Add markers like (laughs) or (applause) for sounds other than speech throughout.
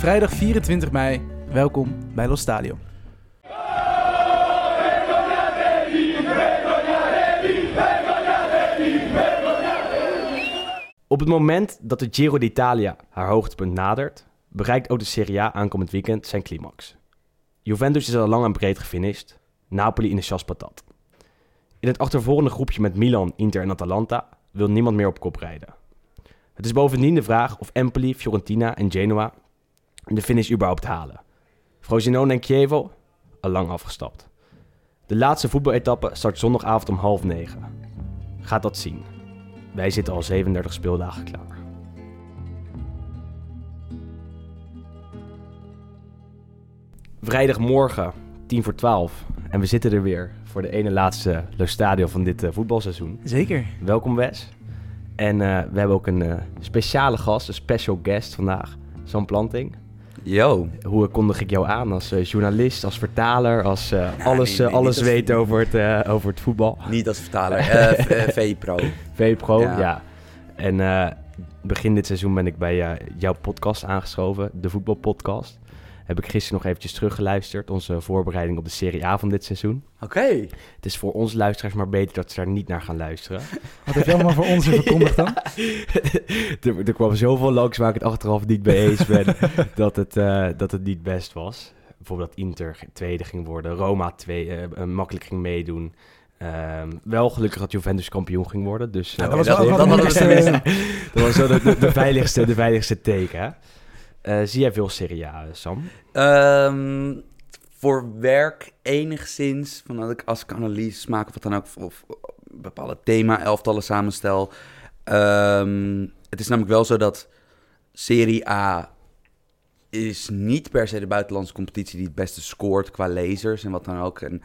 vrijdag 24 mei. Welkom bij Los Stadio. Op het moment dat de Giro d'Italia haar hoogtepunt nadert, bereikt ook de Serie A aankomend weekend zijn climax. Juventus is al lang en breed gefinished, Napoli in de chas patat. In het achtervolgende groepje met Milan, Inter en Atalanta wil niemand meer op kop rijden. Het is bovendien de vraag of Empoli, Fiorentina en Genoa de finish überhaupt halen. Frosinone en Chievo al lang afgestapt. De laatste voetbaletappe start zondagavond om half negen. Gaat dat zien. Wij zitten al 37 speeldagen klaar. Vrijdagmorgen, 10 voor 12. En we zitten er weer voor de ene laatste Le Stadio van dit eh, voetbalseizoen. Zeker. Welkom Wes. En eh, we hebben ook een eh, speciale gast, een special guest vandaag. Sam Planting. Yo. Hoe kondig ik jou aan als eh, journalist, als vertaler, als eh, alles, nee, nee, eh, alles als- weet over het, over het voetbal? Niet als vertaler, (laughs) VPro. VPRO, ja. Ja. En begin dit seizoen ben ik bij jouw podcast aangeschoven, de voetbalpodcast. Heb ik gisteren nog eventjes teruggeluisterd, onze voorbereiding op de Serie A van dit seizoen. Oké. Het is voor onze luisteraars maar beter dat ze daar niet naar gaan luisteren. (laughs) Wat heb je allemaal voor ons verkondigd dan? (laughs) er, er kwam zoveel langs waar ik het achteraf niet mee eens ben (laughs) dat, het, eh, dat het niet best was. Bijvoorbeeld dat Inter tweede ging worden, Roma twee, eh, eh, makkelijk ging meedoen. Ehm, wel gelukkig dat Juventus kampioen ging worden. Dus, Ja, eh, dat was wel dat dat was zo de, de, de veiligste, de veiligste teken. Eh, zie jij veel Serie A, Sam? Ehm, voor werk enigszins, van dat ik als ik analyses maak of wat dan ook, of, of bepaalde thema-elftallen samenstel. Ehm, het is namelijk wel zo dat Serie A is niet per se de buitenlandse competitie die het beste scoort qua lezers en wat dan ook. En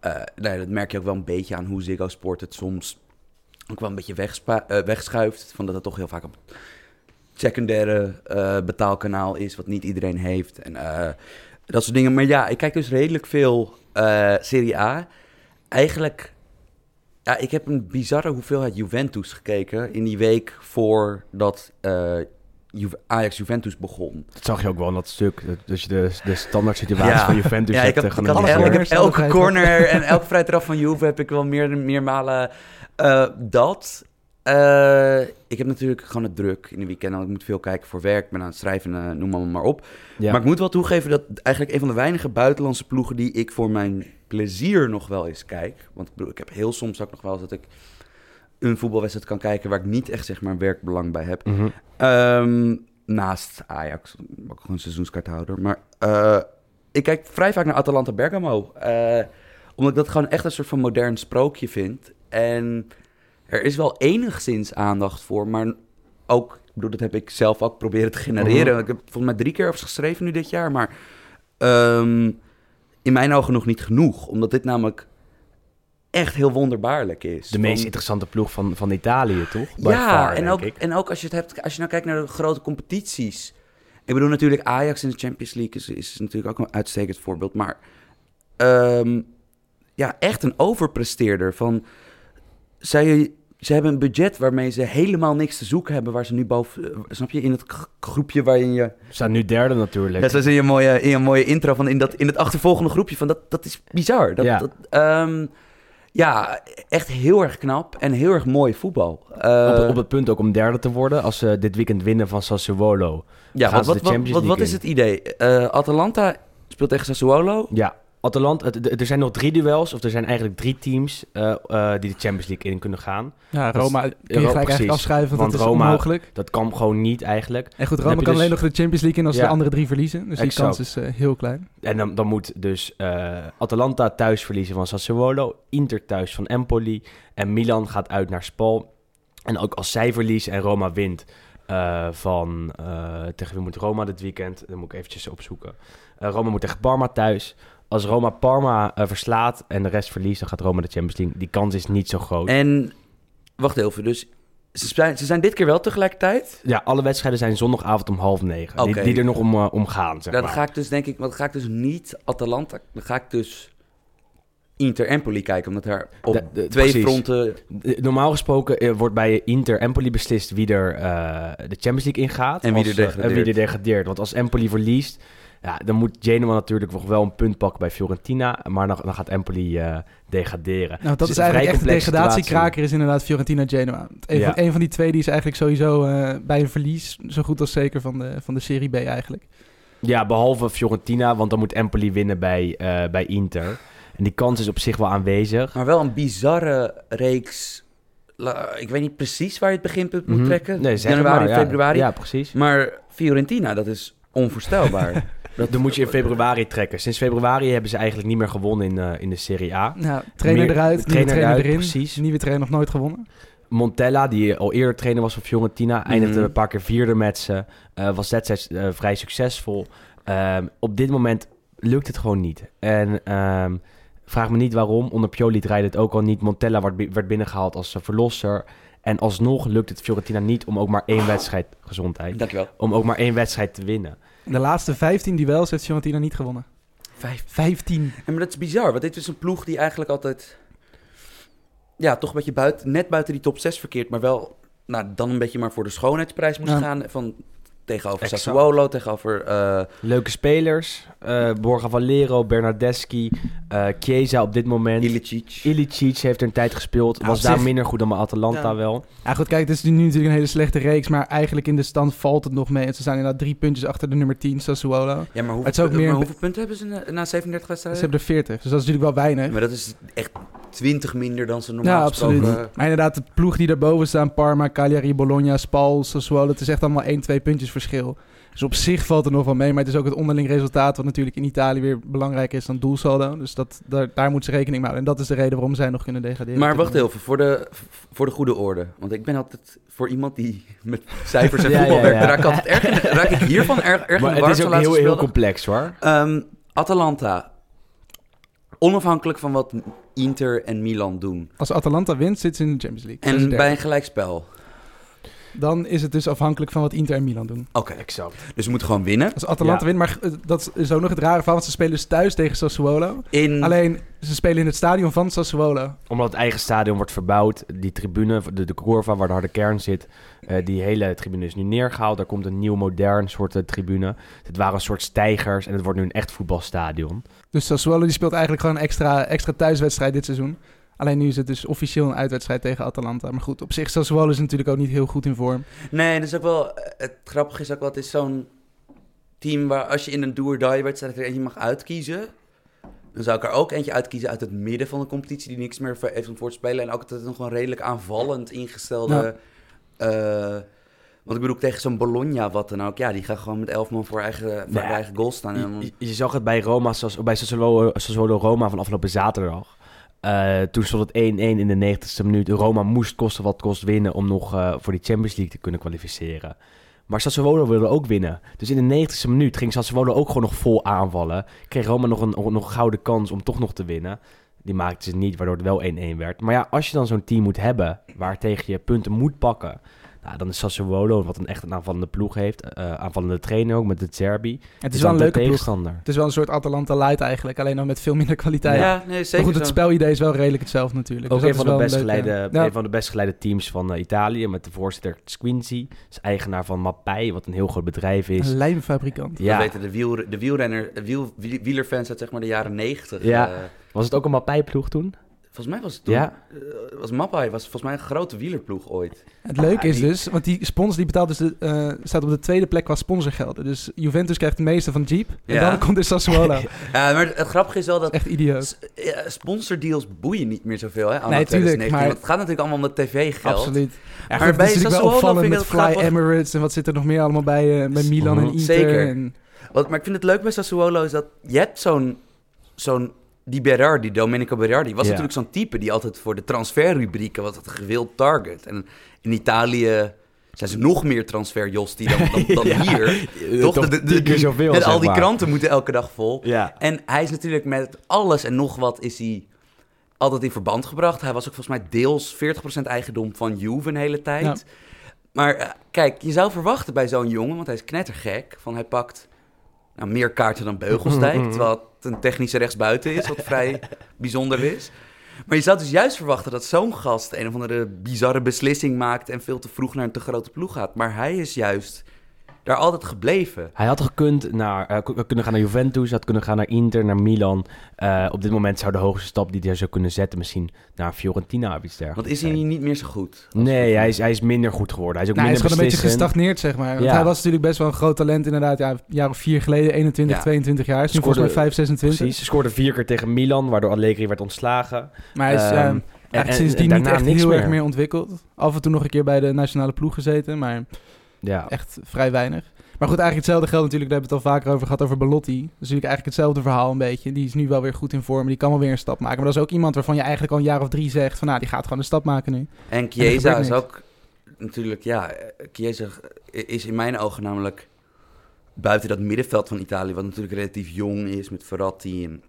eh, nou ja, dat merk je ook wel een beetje aan hoe Ziggo Sport het soms ook wel een beetje eh, wegschuift. Van dat het toch heel vaak op secundaire eh, betaalkanaal is, wat niet iedereen heeft. En eh, dat soort dingen. Maar ja, ik kijk dus redelijk veel eh, Serie A. Eigenlijk, ja, ik heb een bizarre hoeveelheid Juventus gekeken in die week voordat eh, Ju- Ajax-Juventus begon. Dat zag je ook wel in dat stuk. dat- Dus je de, de standaard situatie Ja. van Juventus ja, ik hebt heb, ik, had el- ik heb elke corner en elke vrije trap van Juve heb ik wel meer, meermalen eh, dat. Eh, ik heb natuurlijk gewoon het druk in de weekend. Ik moet veel kijken voor werk. Ik ben aan het schrijven, eh, noem maar, maar op. Ja. Maar ik moet wel toegeven dat eigenlijk een van de weinige buitenlandse ploegen... die ik voor mijn plezier nog wel eens kijk. Want ik bedoel, ik heb heel soms ook nog wel eens dat ik een voetbalwedstrijd kan kijken... waar ik niet echt zeg maar werkbelang bij heb. Ehm, naast Ajax, ook gewoon seizoenskaarthouder. Maar eh, ik kijk vrij vaak naar Atalanta Bergamo. omdat ik dat gewoon echt een soort van modern sprookje vind. En er is wel enigszins aandacht voor, maar ook... Ik bedoel, dat heb ik zelf ook proberen te genereren. Mhm. Ik heb volgens mij drie keer over geschreven nu dit jaar. Maar ehm, in mijn ogen nog niet genoeg. Omdat dit namelijk echt heel wonderbaarlijk is. De meest interessante ploeg van, van Italië, toch? By ja, far, en, ook, ik. en ook als je het hebt, als je nou kijkt naar de grote competities. Ik bedoel natuurlijk Ajax in de Champions League is, is natuurlijk ook een uitstekend voorbeeld. Maar ehm, ja, echt een overpresteerder. Van, zij, ze hebben een budget waarmee ze helemaal niks te zoeken hebben. Waar ze nu boven, eh, snap je, in het groepje waarin je... We staan nu derde natuurlijk. Net zoals in je mooie, in je mooie intro van in, dat, in het achtervolgende groepje. Van dat, dat is bizar. Dat, Ja. dat, ehm, ja, echt heel erg knap en heel erg mooi voetbal. Eh, op, op het punt ook om derde te worden. Als ze dit weekend winnen van Sassuolo. Ja, wat, ze wat, is het idee? Eh, Atalanta speelt tegen Sassuolo. Ja, Atalanta. Er zijn nog drie duels. Of er zijn eigenlijk drie teams eh, eh, die de Champions League in kunnen gaan. Ja, Dat Roma kun je eigenlijk afschrijven, want, Want dat is Roma- onmogelijk. Dat kan gewoon niet eigenlijk. En goed, Roma kan dus- alleen nog de Champions League in als Ja. de andere drie verliezen. Dus die kans is eh, heel klein. En dan, dan moet dus Atalanta thuis verliezen van Sassuolo. Inter thuis van Empoli. En Milan gaat uit naar Spal. En ook als zij verliezen en Roma wint van... tegen wie moet Roma dit weekend? Dan moet ik eventjes opzoeken. Roma moet tegen Parma thuis. Als Roma Parma eh, verslaat en de rest verliest... dan gaat Roma de Champions League. Die kans is niet zo groot. En wacht even, dus ze zijn, ze zijn dit keer wel tegelijkertijd. Ja, alle wedstrijden zijn zondagavond om half negen. Oké. Die, die er nog om, eh, om gaan, zeg dan maar. ga ik dus denk ik, want dan ga ik dus niet Atalanta. Dan ga ik dus Inter Empoli kijken. Omdat daar op De- de- twee precies. fronten... Normaal gesproken eh, wordt bij Inter Empoli beslist wie er de Champions League ingaat. En wie Als, er degradeert. En wie er degradeert. Want als Empoli verliest, ja, dan moet Genoa natuurlijk nog wel een punt pakken bij Fiorentina. Maar dan, dan gaat Empoli eh, degraderen. Nou, dat Dus is eigenlijk echt de degradatiekraker is inderdaad Fiorentina Genoa. Een, Ja. van, een van die twee die is eigenlijk sowieso eh, bij een verlies zo goed als zeker van de, van de Serie B eigenlijk. Ja, behalve Fiorentina, want dan moet Empoli winnen bij, eh, bij Inter. En die kans is op zich wel aanwezig. Maar wel een bizarre reeks... Ik weet niet precies waar je het beginpunt moet Mhm. trekken. Nee, Januari, maar, ja. februari. Ja, precies. Maar Fiorentina, dat is onvoorstelbaar. (laughs) Dat, dan moet je in februari trekken. Sinds februari hebben ze eigenlijk niet meer gewonnen in, eh, in de Serie A. Nou, trainer Meer- eruit, trainer nieuwe trainer eruit, erin. precies. Nieuwe trainer nog nooit gewonnen. Montella, die al eerder trainer was van Fiorentina, eindigde Mhm. een paar keer vierde met ze. eh, was destijds eh, vrij succesvol. Ehm, op dit moment lukt het gewoon niet. En ehm, vraag me niet waarom. Onder Pioli draaide het ook al niet. Montella werd, werd binnengehaald als verlosser. En alsnog lukt het Fiorentina niet om ook maar één wedstrijd, gezondheid, Dankjewel. om ook maar één wedstrijd te winnen. De laatste 15 duels heeft Fiorentina niet gewonnen. Vijf 15. En maar dat is bizar, want dit is een ploeg die eigenlijk altijd... Ja, toch een beetje buiten, net buiten die top 6 verkeert, maar wel nou, dan een beetje maar voor de schoonheidsprijs moest Ja. gaan. Van, tegenover Exact. Sassuolo, tegenover... eh, Leuke spelers. eh Borja Valero, Bernardeschi, eh Chiesa op dit moment. Ilicic. Ilicic heeft er een tijd gespeeld. Was daar zich- minder goed dan bij Atalanta Ja. wel. Ja goed, kijk, het is nu natuurlijk een hele slechte reeks, maar eigenlijk in de stand valt het nog mee. En Ze staan inderdaad drie puntjes achter de nummer 10, Sassuolo. Ja, maar hoeveel, Het is ook pu- meer maar een- hoeveel punten hebben ze na, na 37 Ze wedstrijden? hebben er 40, dus dat is natuurlijk wel weinig. Maar dat is echt 20 minder dan ze normaal Ja, absoluut. gesproken- Maar inderdaad, de ploeg die daarboven staan, Parma, Cagliari, Bologna, Spal, Sassuolo, het is echt allemaal 1, 2 puntjes verschil. Dus op zich valt er nog wel mee, maar het is ook het onderling resultaat wat natuurlijk in Italië weer belangrijker is dan doelsaldo. Dus dat, daar, daar moeten ze rekening mee houden. En dat is de reden waarom zij nog kunnen degraderen. Maar wacht even, voor de, voor de goede orde. Want ik ben altijd voor iemand die met cijfers en (laughs) Ja, voetbal ja, werkt, ja. raak ik altijd erg in, raak ik hiervan erg, erg in Maar de war, het is ook heel, heel complex hoor. Ehm, Atalanta. Onafhankelijk van wat Inter en Milan doen. Als Atalanta wint, zit ze in de Champions League. En bij een gelijkspel. Dan is het dus afhankelijk van wat Inter en Milan doen. Oké, Exact. dus we moeten gewoon winnen. Als Atalanta Ja. wint, maar eh, dat is ook nog het rare verhaal, want ze spelen dus thuis tegen Sassuolo. In, Alleen, ze spelen in het stadion van Sassuolo. Omdat het eigen stadion wordt verbouwd. Die tribune, de, de curva waar de harde kern zit. eh, die hele tribune is nu neergehaald. Daar komt een nieuw modern soort eh, tribune. Het waren een soort stijgers. En het wordt nu een echt voetbalstadion. Dus Sassuolo die speelt eigenlijk gewoon een extra, extra thuiswedstrijd dit seizoen. Alleen nu is het dus officieel een uitwedstrijd tegen Atalanta. Maar goed, op zich Sassuolo is natuurlijk ook niet heel goed in vorm. Nee, dat is ook wel... Het grappige is ook wel, het is zo'n team waar als je in een do-or-die wedstrijd er eentje mag uitkiezen... Dan zou ik er ook eentje uitkiezen uit het midden van de competitie... die niks meer voor- heeft om voor te spelen. En ook altijd nog een redelijk aanvallend ingestelde... eh, want ik bedoel, tegen zo'n Bologna wat dan ook... Ja, die gaan gewoon met elf man voor eigen, voor eigen goal staan. Je, je zag het bij Roma, zoals, bij Sassuolo, Sassuolo Roma van afgelopen zaterdag. Eh, toen stond het 1-1 in de 90ste minuut. Roma moest kosten wat kost winnen om nog eh, voor die Champions League te kunnen kwalificeren. Maar Sassuolo wilde ook winnen. Dus in de 90ste minuut ging Sassuolo ook gewoon nog vol aanvallen. Kreeg Roma nog een, nog een gouden kans om toch nog te winnen. Die maakte ze niet, waardoor het wel 1-1 werd. Maar ja, als je dan zo'n team moet hebben waar tegen je punten moet pakken... Nou, dan is Sassuolo, wat een echt een aanvallende ploeg heeft. eh, aanvallende trainer ook, met de Zerbi. Het is wel een leuke ploeg. tegenstander. Het is wel een soort Atalanta light eigenlijk. Alleen dan met veel minder kwaliteit. ja, nee, maar zeker goed, het zo. spelidee is wel redelijk hetzelfde natuurlijk. Ook Dus een van, de best een geleide, leuke- Ja, een van de best geleide teams van eh, Italië. Met de voorzitter Squincy. is eigenaar van Mappai, wat een heel groot bedrijf is. een lijmfabrikant. Ja, Dat weten de, wiel, de wielrenner, de wiel, wiel- wielerfans uit zeg maar de jaren 90. Ja. eh, was het ook een Mappai-ploeg toen? Volgens mij was het toen... Ja. eh, was Mappai was volgens mij een grote wielerploeg ooit. Het leuke is die- dus, want die sponsor die betaalt dus de, eh, staat op de tweede plek qua sponsorgelden. Dus Juventus krijgt de meeste van Jeep. En Ja. dan komt dus Sassuolo. (laughs) Ja, maar het, het grappige is wel dat Echt idioot. sponsordeals boeien niet meer zoveel, hè? Nee, tuurlijk, 2019, maar- want het gaat natuurlijk allemaal om de tv-geld. Absoluut. Ja, Maar het bij is natuurlijk Sassuolo wel opvallend vind ik met het Fly grappig. Emirates en wat zit er nog meer allemaal bij, eh, bij Milan en Mhm. Inter. Zeker. En, Wat, maar ik vind het leuk bij Sassuolo is dat je hebt zo'n... zo'n die Berardi, Domenico Berardi, was Ja. natuurlijk zo'n type die altijd voor de transferrubrieken was het gewild target. En in Italië zijn ze nog meer transferjostie dan, dan, dan (laughs) Ja. hier. Toch? toch De- de- keer zoveel, En al die maar. kranten moeten elke dag vol. Ja. En hij is natuurlijk met alles en nog wat is hij altijd in verband gebracht. Hij was ook volgens mij deels 40% eigendom van Juve een hele tijd. Maar eh, kijk, je zou verwachten bij zo'n jongen, want hij is knettergek, van hij pakt nou, meer kaarten dan Beugelsdijk. (laughs) terwijl het een technische rechtsbuiten is, wat vrij (laughs) bijzonder is. Maar je zou dus juist verwachten dat zo'n gast een of andere bizarre beslissing maakt... en veel te vroeg naar een te grote ploeg gaat. Maar hij is juist daar altijd gebleven. Hij had gekund naar, eh, k- kunnen gaan naar Juventus, had kunnen gaan naar Inter, naar Milan. Eh, op dit moment zou de hoogste stap die hij zou kunnen zetten misschien naar Fiorentina of iets dergelijks. Want is hij niet meer zo goed? Nee, hij is, hij is minder goed geworden. Hij is ook Nou, hij is minder gewoon een beetje gestagneerd, zeg maar. Want Ja. hij was natuurlijk best wel een groot talent inderdaad. Ja, een jaar of vier geleden, 21, Ja. 22 jaar. Is nu Scoorde- volgens mij 5, 26. Precies, ze scoorde vier keer tegen Milan, waardoor Allegri werd ontslagen. Maar hij is Ehm, ja, en- sindsdien en niet daarna echt heel erg meer ontwikkeld. Af en toe nog een keer bij de nationale ploeg gezeten, maar Ja. echt vrij weinig. Maar goed, eigenlijk hetzelfde geldt natuurlijk, daar hebben we het al vaker over gehad, over Belotti. Dat is natuurlijk eigenlijk hetzelfde verhaal een beetje. Die is nu wel weer goed in vorm, die kan wel weer een stap maken. Maar dat is ook iemand waarvan je eigenlijk al een jaar of drie zegt van, nou, die gaat gewoon een stap maken nu. En Chiesa is ook natuurlijk, ja, Chiesa is in mijn ogen namelijk buiten dat middenveld van Italië, wat natuurlijk relatief jong is met Verratti en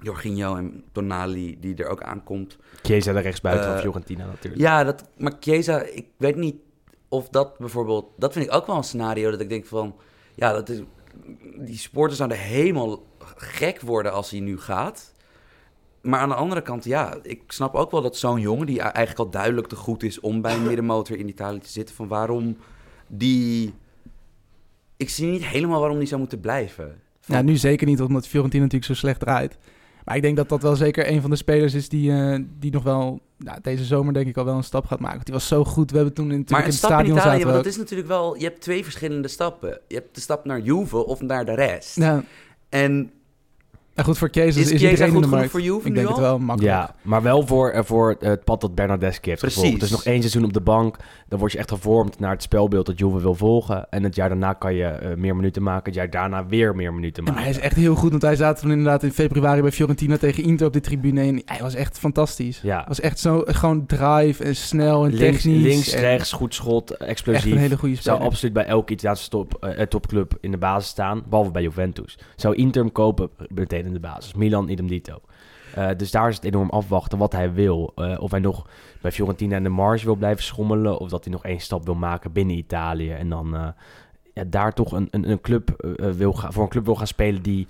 Jorginho en Tonali, die er ook aankomt. Chiesa de rechtsbuiten van Eh, Fiorentina natuurlijk. Ja, dat, maar Chiesa, ik weet niet of dat bijvoorbeeld, dat vind ik ook wel een scenario dat ik denk van, ja, dat is, die sporters zouden helemaal gek worden als hij nu gaat. Maar aan de andere kant, ja, ik snap ook wel dat zo'n jongen, die eigenlijk al duidelijk te goed is om bij een middenmotor in Italië te zitten, van waarom die... Ik zie niet helemaal waarom die zou moeten blijven. Ja, nu zeker niet, omdat Fiorentina natuurlijk zo slecht draait. Maar ik denk dat dat wel zeker een van de spelers is die, eh, die nog wel nou, deze zomer denk ik al wel een stap gaat maken. Want die was zo goed. We hebben toen in, Maar in het stap in stadion Italië, zaten dat is natuurlijk wel... Je hebt twee verschillende stappen. Je hebt de stap naar Juve of naar de rest. Ja, En en goed voor Kees is, Is is Chiesa iedereen in goed de genoeg markt. voor Juve ik nu denk het wel makkelijk. Ja, maar wel voor, eh, voor het pad dat Bernardeschi heeft Precies. gevolgd. Dus nog één seizoen op de bank. Dan word je echt gevormd naar het spelbeeld dat Juve wil volgen. En het jaar daarna kan je eh, meer minuten maken. Het jaar daarna weer meer minuten Ja, maken. maar hij is echt heel goed, want hij zat toen inderdaad in februari bij Fiorentina tegen Inter op de tribune. En hij was echt fantastisch. Ja. Hij was echt zo, gewoon drive en snel en Links, technisch. links en rechts, goed schot, Echt explosief. een hele goede Zou speler. absoluut bij elke Italiaanse top, eh, topclub in de basis staan. Behalve bij Juventus. Zou Inter hem kopen, meteen in de basis. Milan, idem dito. Eh, dus daar is het enorm afwachten wat hij wil. Eh, of hij nog bij Fiorentina in de marge wil blijven schommelen. Of dat hij nog één stap wil maken binnen Italië. En dan eh, ja, daar toch een, een, een club, wil gaan, voor een club wil gaan spelen die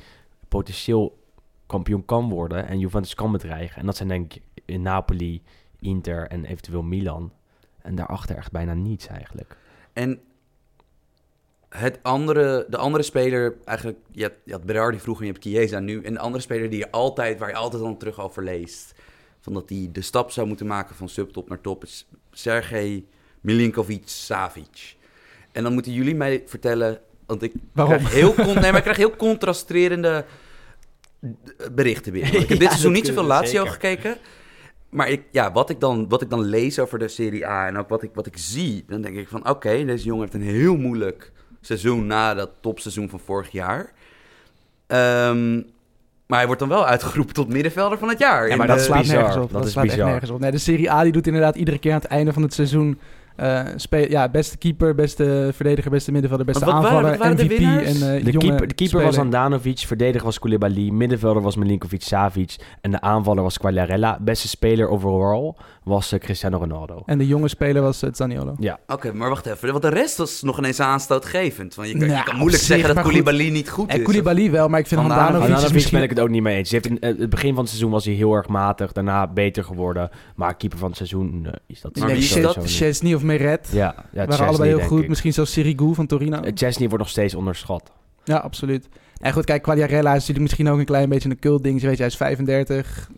potentieel kampioen kan worden. En Juventus kan bedreigen. En dat zijn denk ik in Napoli, Inter en eventueel Milan. En daarachter echt bijna niets eigenlijk. En het andere, de andere speler, eigenlijk, je had, je had Berardi vroeger en je hebt Chiesa nu. En de andere speler die je altijd, waar je altijd dan terug over leest, van dat hij de stap zou moeten maken van subtop naar top, is Sergej Milinkovic-Savic. En dan moeten jullie mij vertellen, want ik Waarom? krijg heel, nee, maar ik krijg heel contrasterende berichten binnen. Ik heb (laughs) Ja, dit seizoen niet zoveel Lazio gekeken. Maar ik, ja, wat, ik dan, wat ik dan lees over de Serie A en ook wat ik, wat ik zie, dan denk ik van oké, deze jongen heeft een heel moeilijk seizoen na dat topseizoen van vorig jaar. Ehm, maar hij wordt dan wel uitgeroepen tot middenvelder van het jaar. Ja, maar de- dat is slaat bizar. nergens op. Dat is slaat echt nergens op. Nee, de Serie A die doet inderdaad iedere keer aan het einde van het seizoen... eh, ja, beste keeper, beste verdediger, beste middenvelder, beste wat aanvaller, waren de MVP winnaars? en eh, De jonge keeper, de keeper was. Andanovic, verdediger was Koulibaly, middenvelder was Milinkovic-Savic en de aanvaller was Quagliarella. Beste speler overall was eh, Cristiano Ronaldo. En de jonge speler was uh, Zaniolo. Ja, Oké, maar wacht even, want de rest was nog ineens aanstootgevend. Want je, kan- je Nou, kan moeilijk zich, zeggen dat goed. Koulibaly niet goed En is. Koulibaly wel, maar ik vind is Andanovic misschien... ben ik het ook niet mee eens. Hij heeft in het begin van het seizoen was hij heel erg matig, daarna beter geworden. Maar keeper van het seizoen is dat Maar is dat? niet. Chesney of Meret Ja, ja waren Chesney, allebei heel goed. ik. Misschien zelfs Sirigu van Torino. Eh, Chesney wordt nog steeds onderschat. Ja, absoluut. En goed, kijk, Quagliarella is natuurlijk misschien ook een klein beetje een cult ding. Je weet, hij is 35,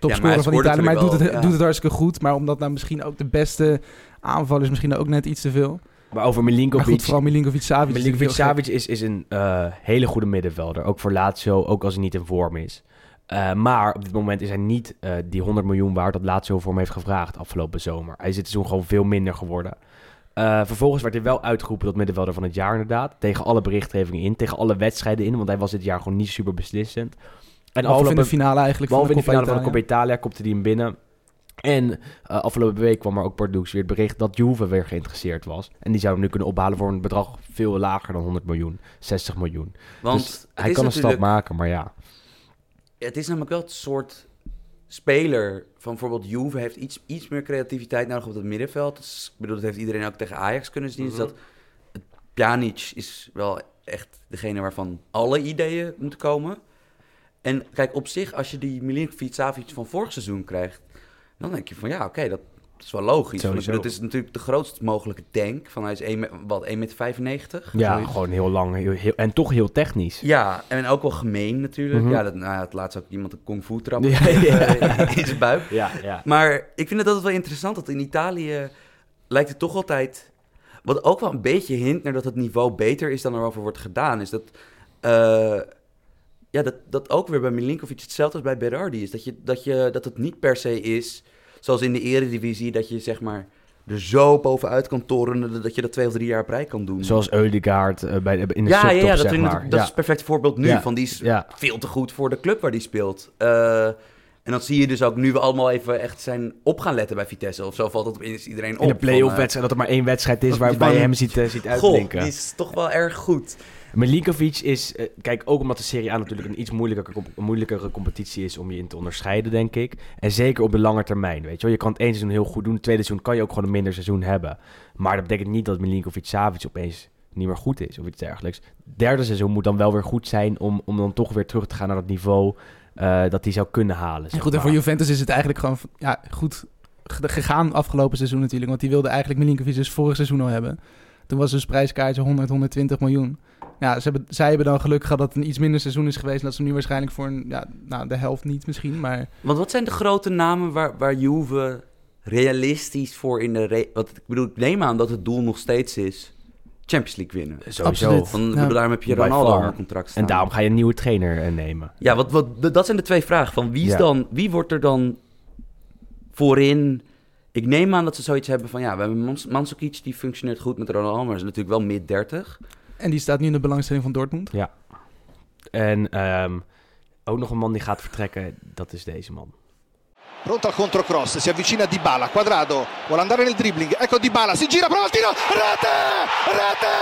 topscorer van Italië. Maar hij doet het, ja. doet het hartstikke goed. Maar omdat nou misschien ook de beste aanvaller is misschien ook net iets te veel. Maar over Maar Milinkovic... goed, vooral Milinkovic-Savic. Milinkovic-Savic is, is een eh, hele goede middenvelder. Ook voor Lazio, ook als hij niet in vorm is. Eh, maar op dit moment is hij niet eh, die 100 miljoen waard dat Lazio voor hem heeft gevraagd afgelopen zomer. Hij is dit seizoen gewoon veel minder geworden. Eh, vervolgens werd hij wel uitgeroepen tot middenvelder van het jaar inderdaad. Tegen alle berichtgevingen in, tegen alle wedstrijden in. Want hij was dit jaar gewoon niet super beslissend. En Behalve in de finale eigenlijk. Behalve in de finale van de Coppa Italia. Kopte hij hem binnen. En eh, afgelopen week kwam er ook Pardoes weer het bericht dat Juve weer geïnteresseerd was. En die zou hem nu kunnen ophalen voor een bedrag veel lager dan 100 miljoen, 60 miljoen. Want dus hij kan een stap maken, maar ja. Het is namelijk wel het soort speler van bijvoorbeeld Juve heeft iets, iets meer creativiteit nodig op het middenveld. Dus, ik bedoel, dat heeft iedereen ook tegen Ajax kunnen zien. Dus dat het Pjanic is wel echt degene waarvan alle ideeën moeten komen. En kijk, op zich, als je die Milinkovic-Savic van vorig seizoen krijgt... dan denk je van ja, oké, dat is wel logisch. Want Het is natuurlijk de grootst mogelijke tank. Van hij is 1, me- wat, 1,95 meter? Ja, Zoiets. gewoon heel lang heel, heel, en toch heel technisch. Ja, en ook wel gemeen natuurlijk. Mhm. Ja, dat, nou ja, het laatst ook iemand een kung fu trap (laughs) Ja, ja. (laughs) in zijn buik. Ja, ja. Maar ik vind het altijd wel interessant dat in Italië lijkt het toch altijd... Wat ook wel een beetje hint naar dat het niveau beter is dan erover wordt gedaan, is dat... eh, ja, dat, dat ook weer bij Milinkovic hetzelfde als bij Berardi is. Dat, je, dat, je, dat het niet per se is, zoals in de eredivisie, dat je zeg maar er zo bovenuit kan torenen dat je dat twee of drie jaar op rij kan doen. Zoals Eudegaard eh, bij, in de ja, subtop, ja, ja, dat, zeg vind ik- maar. dat ja. is het perfecte voorbeeld nu. Ja. Van die is Ja. veel te goed voor de club waar die speelt. Eh, en dat zie je dus ook nu we allemaal even echt zijn op gaan letten bij Vitesse. Of zo valt het opeens iedereen op. In de play-off eh, wedstrijd, dat er maar één wedstrijd is dat- waarbij je hem ziet, eh, ziet Goh, uitblinken. die is toch wel erg goed. Milinkovic is, eh, kijk, ook omdat de Serie A natuurlijk een iets moeilijker, een moeilijkere competitie is om je in te onderscheiden, denk ik. En zeker op de lange termijn, weet je wel. Je kan het één seizoen heel goed doen, het tweede seizoen kan je ook gewoon een minder seizoen hebben. Maar dat betekent niet dat Milinkovic-Savic opeens niet meer goed is of iets dergelijks. Derde seizoen moet dan wel weer goed zijn om, om dan toch weer terug te gaan naar het niveau eh, dat hij zou kunnen halen. En goed, en voor. Juventus is het eigenlijk gewoon ja, goed ge- gegaan afgelopen seizoen natuurlijk. Want die wilde eigenlijk Milinkovic dus vorig seizoen al hebben. Toen was dus prijskaartje 100, 120 miljoen. Ja, ze hebben, zij hebben dan geluk gehad dat het een iets minder seizoen is geweest. En dat ze nu waarschijnlijk voor een, ja, nou, de helft niet misschien. Maar Want wat zijn de grote namen waar, waar Juve realistisch voor in de... Re wat, ik bedoel, ik neem aan dat het doel nog steeds is Champions League winnen. Sowieso. Absoluut. Van, Ja. bedoel, Daarom heb je Ronaldo onder contract staan. En daarom ga je een nieuwe trainer eh, nemen. Ja, wat, wat, dat zijn de twee vragen. Van wie, is Ja. dan, wie wordt er dan voorin... Ik neem aan dat ze zoiets hebben van... Ja, we hebben Mans Mandzukic, die functioneert goed met Ronaldo... maar is natuurlijk wel mid-30. En die staat nu in de belangstelling van Dortmund. En ehm, ook nog een man die gaat vertrekken, dat is deze man. Pronto al controcross, si avvicina Dybala, quadrado, vuole andare nel dribbling, ecco Dybala, si gira, prova il tiro, rete, rete,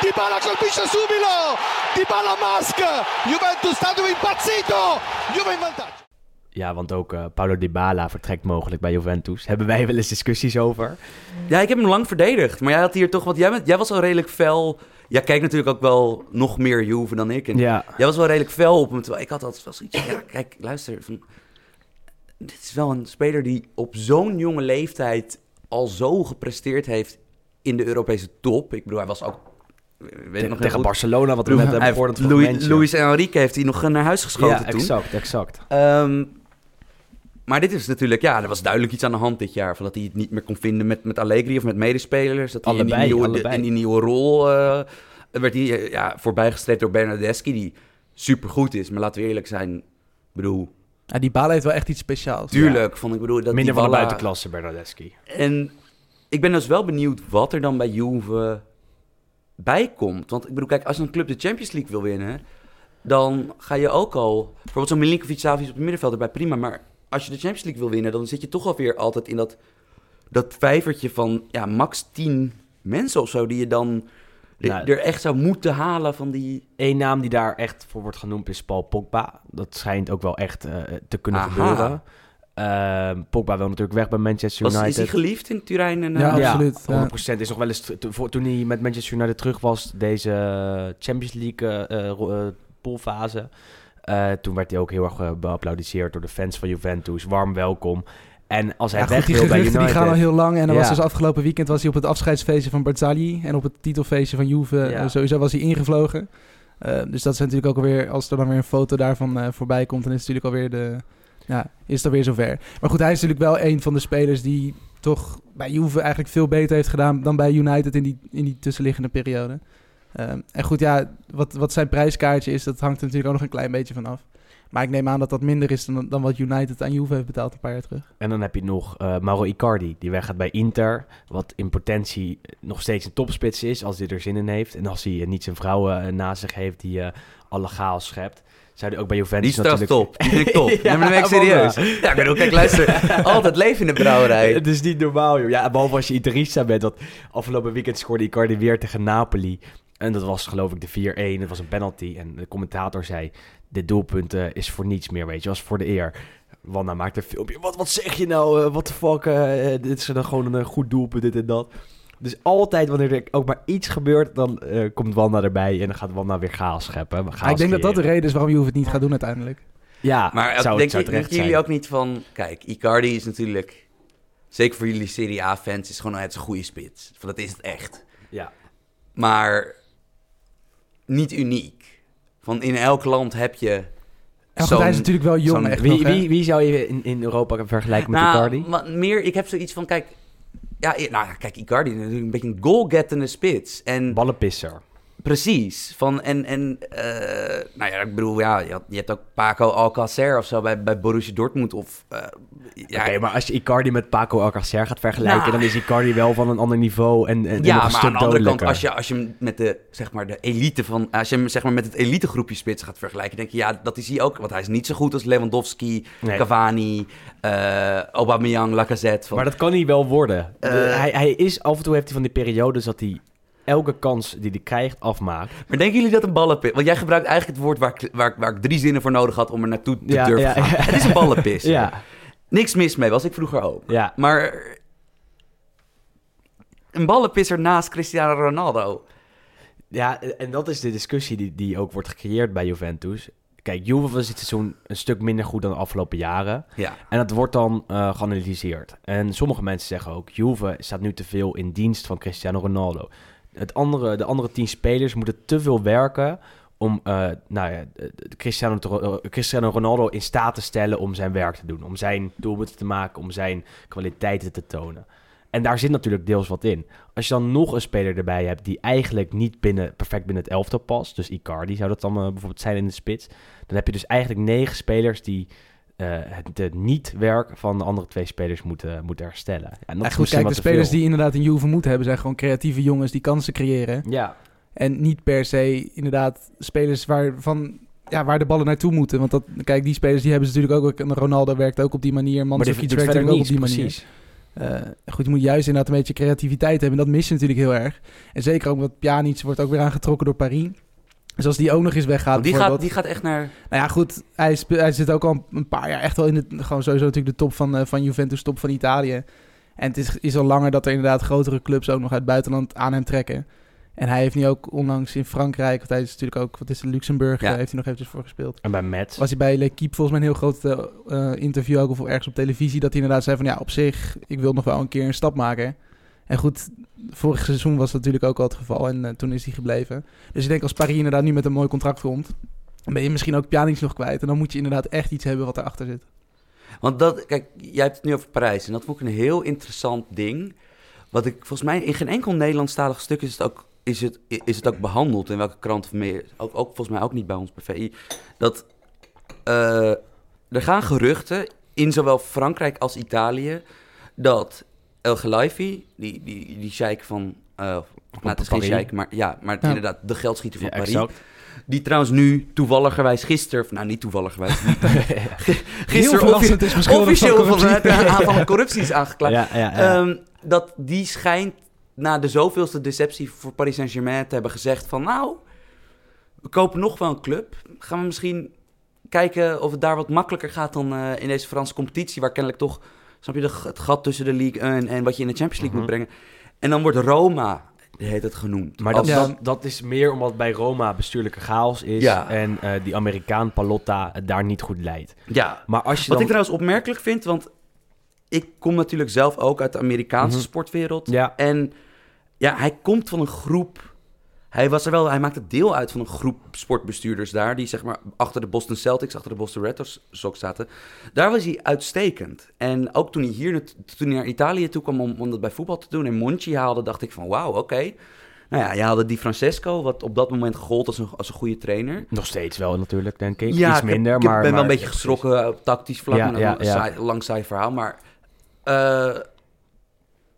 Dybala colpisce subito, Dybala mask, Juventus stadio impazzito, Juve in vantaggio. Ja, want ook eh, Paulo Dybala vertrekt mogelijk bij Juventus. Hebben wij wel eens discussies over. Ja, ik heb hem lang verdedigd. Maar jij had hier toch... Want jij, jij was al redelijk fel... Jij kijkt natuurlijk ook wel nog meer Juve dan ik. En Ja, Jij was wel redelijk fel op hem. Terwijl ik had altijd wel zoiets... Ja, kijk, luister. Van, dit is wel een speler die op zo'n jonge leeftijd... al zo gepresteerd heeft in de Europese top. Ik bedoel, hij was ook... Weet ik nog tegen. Barcelona, wat we net hebben gehoord. Louis. Luis Enrique heeft hij nog naar huis geschoten Ja, toen. exact, exact. Maar dit is natuurlijk, ja, er was duidelijk iets aan de hand dit jaar. Van dat hij het niet meer kon vinden met, met Allegri of met medespelers. Dat hij in Allebei, die nieuwe, in die nieuwe rol eh, werd hij eh, ja, voorbijgestreept door Bernardeschi, die supergoed is. Maar laten we eerlijk zijn, ik bedoel, Ja, die Bala heeft wel echt iets speciaals. tuurlijk. Vond ik bedoel, dat Minder van de buitenklasse, Bernardeschi. En ik ben dus wel benieuwd wat er dan bij Juve bij komt. Want ik bedoel, kijk, als een club de Champions League wil winnen, dan ga je ook al... Bijvoorbeeld zo'n Milinkovic Savic op het middenveld erbij, prima. Maar als je de Champions League wil winnen, dan zit je toch alweer altijd in dat, dat vijvertje van ja, max 10 mensen of zo... die je dan er- Nou, er echt zou moeten halen van die... Eén naam die daar echt voor wordt genoemd is Paul Pogba. Dat schijnt ook wel echt eh, te kunnen Aha. gebeuren. Ehm, Pogba wil natuurlijk weg bij Manchester Was, United. is hij geliefd in Turijn? En, Ja, eh, absoluut. ja. 100% is nog wel eens... toen hij met Manchester United terug was, deze Champions League eh, eh, eh, poolfase... eh, toen werd hij ook heel erg eh, beapplaudisseerd door de fans van Juventus. Warm welkom. En als hij Ja, weg goed, die wil bij United... die gaan al heel lang. En dan Ja. was dus afgelopen weekend was hij op het afscheidsfeestje van Barzagli. En op het titelfeestje van Juve. Ja. eh, sowieso was hij ingevlogen. Dus dat is natuurlijk ook alweer... Als er dan weer een foto daarvan voorbij komt... dan is het natuurlijk alweer de... Ja, is het alweer zover. Maar goed, hij is natuurlijk wel een van de spelers... die toch bij Juve eigenlijk veel beter heeft gedaan... dan bij United in die, in die tussenliggende periode. Ehm, en goed, ja, wat, wat zijn prijskaartje is... dat hangt er natuurlijk ook nog een klein beetje van af. Maar ik neem aan dat dat minder is dan, dan wat United aan Juve heeft betaald een paar jaar terug. En dan heb je nog eh, Mauro Icardi, die weggaat bij Inter. Wat in potentie nog steeds een topspits is, als hij er zin in heeft. En als hij eh, niet zijn vrouw eh, naast zich heeft die eh, alle chaos schept. Zou hij ook bij Die Juventus trouwens natuurlijk... top. Die top. (laughs) Ja, nee, maar dan ben ik serieus. Ja, ik bedoel, kijk, luister. (laughs) Altijd leven in de brouwerij. Het is niet normaal, joh. Ja, behalve als je Idrissa bent. Dat afgelopen weekend scoorde Icardi weer tegen Napoli. En dat was geloof ik de 4-1. Het was een penalty. En de commentator zei... Dit doelpunt eh, is voor niets meer, weet je. was voor de eer. Wanda maakt een filmpje. Wat, wat zeg je nou? Wat de fuck? eh, eh, dit is dan gewoon een eh, goed doelpunt, dit en dat. Dus altijd wanneer er ook maar iets gebeurt, dan eh, komt Wanda erbij en dan gaat Wanda weer chaos scheppen. Chaos ik denk dat dat de reden is waarom Juve het niet gaat doen uiteindelijk. Ja, Maar zou, denk, zou je- denken jullie ook niet van... Kijk, Icardi is natuurlijk... Zeker voor jullie Serie A-fans is gewoon het is een goede spits. Van dat is het echt. Ja. Maar niet uniek. Van in elk land heb je... Hij is natuurlijk wel jong echt Wie, nog, wie, wie zou je in, in Europa vergelijken met nou, Icardi? maar meer, ik heb zoiets van, kijk... Ja, nou ja, kijk, Icardi is natuurlijk een beetje een goal-gettende spits. En Ballenpisser. Precies. Van, en, en eh, nou ja, ik bedoel, ja, je, had- je hebt ook Paco Alcacer of zo bij, bij Borussia Dortmund. Of, eh, ja, maar als je Icardi met Paco Alcacer gaat vergelijken, Nou. dan is Icardi wel van een ander niveau en, en, Ja, maar stuk aan de andere kant, als je, als je hem met de, zeg maar, de elite van, als je hem zeg maar, met het elite groepje spits gaat vergelijken, denk je, ja, dat is hij ook. Want hij is niet zo goed als Lewandowski, Nee. Cavani, eh Aubameyang, Lacazette. Van, Maar dat kan hij wel worden. De- hij, hij is af en toe heeft hij van die periodes dat hij elke kans die hij krijgt afmaakt. Maar denken jullie dat een ballenpis... Want jij gebruikt eigenlijk het woord waar ik, waar, waar ik drie zinnen voor nodig had om er naartoe te Ja, durven ja, gaan. ja. Het is een ballenpis. (laughs) Ja, Niks mis mee, was ik vroeger ook. ja. Maar een ballenpisser naast Cristiano Ronaldo. Ja, en dat is de discussie die, die ook wordt gecreëerd bij Juventus. Kijk, Juve was dit seizoen een stuk minder goed dan de afgelopen jaren. Ja. En dat wordt dan eh, geanalyseerd. En sommige mensen zeggen ook, Juve staat nu te veel in dienst van Cristiano Ronaldo. Het andere, de andere tien spelers moeten te veel werken om eh, nou ja, Cristiano, eh, Cristiano Ronaldo in staat te stellen om zijn werk te doen. Om zijn doelpunten te maken, om zijn kwaliteiten te tonen. En daar zit natuurlijk deels wat in. Als je dan nog een speler erbij hebt die eigenlijk niet binnen, perfect binnen het elftal past, dus Icardi zou dat dan eh, bijvoorbeeld zijn in de spits, dan heb je dus eigenlijk negen spelers die eh, het, het niet-werk van de andere twee spelers moeten, moeten herstellen. En dat goed, kijk, de spelers veel. die inderdaad een Juve moeten hebben... zijn gewoon creatieve jongens die kansen creëren. Ja, En niet per se inderdaad spelers waarvan... Ja, waar de ballen naartoe moeten. Want dat, kijk, die spelers die hebben ze natuurlijk ook... Ronaldo werkt ook op die manier. maar die Mandzukic werkt ook op niets, die manier. precies. Eh, goed, je moet juist inderdaad een beetje creativiteit hebben. En dat mis je natuurlijk heel erg. En zeker ook omdat Pjanic wordt ook weer aangetrokken door Paris. Dus als die ook nog eens weggaat die, gaat, die gaat echt naar... Nou ja, goed. Hij, spe- hij zit ook al een paar jaar echt wel in het... Gewoon sowieso natuurlijk de top van, eh, van Juventus, top van Italië. En het is, is al langer dat er inderdaad grotere clubs ook nog uit het buitenland aan hem trekken. En hij heeft nu ook onlangs in Frankrijk... Want hij is natuurlijk ook... Wat is het? Luxemburg Ja. eh, heeft hij nog eventjes voor gespeeld. En bij Mets. Was hij bij L'Equipe volgens mij een heel groot eh, eh, interview ook... Of ergens op televisie... Dat hij inderdaad zei van... Ja, op zich, ik wil nog wel een keer een stap maken. En goed, vorig seizoen was dat natuurlijk ook al het geval. En eh, toen is hij gebleven. Dus ik denk als Paris inderdaad nu met een mooi contract komt... Dan ben je misschien ook Pjanic nog kwijt. En dan moet je inderdaad echt iets hebben wat erachter zit. Want dat, kijk, jij hebt het nu over Parijs. En dat vond ik een heel interessant ding. Wat ik volgens mij in geen enkel Nederlandstalig stuk is het ook, is het, is het ook behandeld. In welke krant of meer. Ook, ook volgens mij ook niet bij ons bij VI. Dat eh, er gaan geruchten in zowel Frankrijk als Italië. Dat El Gelaifi, die, die, die sheik van. eh nou, het is geen sheik, maar ja, maar Ja. inderdaad, de geldschieter van Ja, Paris. exact. Die trouwens nu toevalligerwijs gisteren, nou niet toevalligerwijs, (laughs) Heel gisteren verrassend is beschuldigd officieel van de aanval van (laughs) corruptie is aangeklaagd. Ja, ja, ja. Ehm, dat die schijnt na de zoveelste deceptie voor Paris Saint-Germain te hebben gezegd van... nou, we kopen nog wel een club. Gaan we misschien kijken of het daar wat makkelijker gaat dan eh, in deze Franse competitie... waar kennelijk toch, snap je, de, het gat tussen de League 1 en wat je in de Champions League Mhm. moet brengen. En dan wordt Roma, heet het genoemd. Maar dat, Ja. dat, is meer omdat bij Roma bestuurlijke chaos is Ja. en eh, die Amerikaan Palotta het daar niet goed leidt. ja, Maar als je Wat ik trouwens opmerkelijk vind, want ik kom natuurlijk zelf ook uit de Amerikaanse Mhm. sportwereld. Ja. En ja, hij komt van een groep. Hij was er wel, hij maakte deel uit van een groep sportbestuurders daar, die zeg maar achter de Boston Celtics, achter de Boston Red Sox zaten. Daar was hij uitstekend. En ook toen hij hier toen hij naar Italië toe kwam om, om dat bij voetbal te doen en Monchi haalde, dacht ik van wauw, oké. Nou ja, je haalde die Francesco, wat op dat moment gold als een, als een goede trainer. Nog steeds wel natuurlijk, denk ik. Ja, Iets ik heb- minder, ik maar... ben wel een beetje geschrokken op tactisch vlak. Ja, ja, een ja. saai- lang saai verhaal. Maar eh,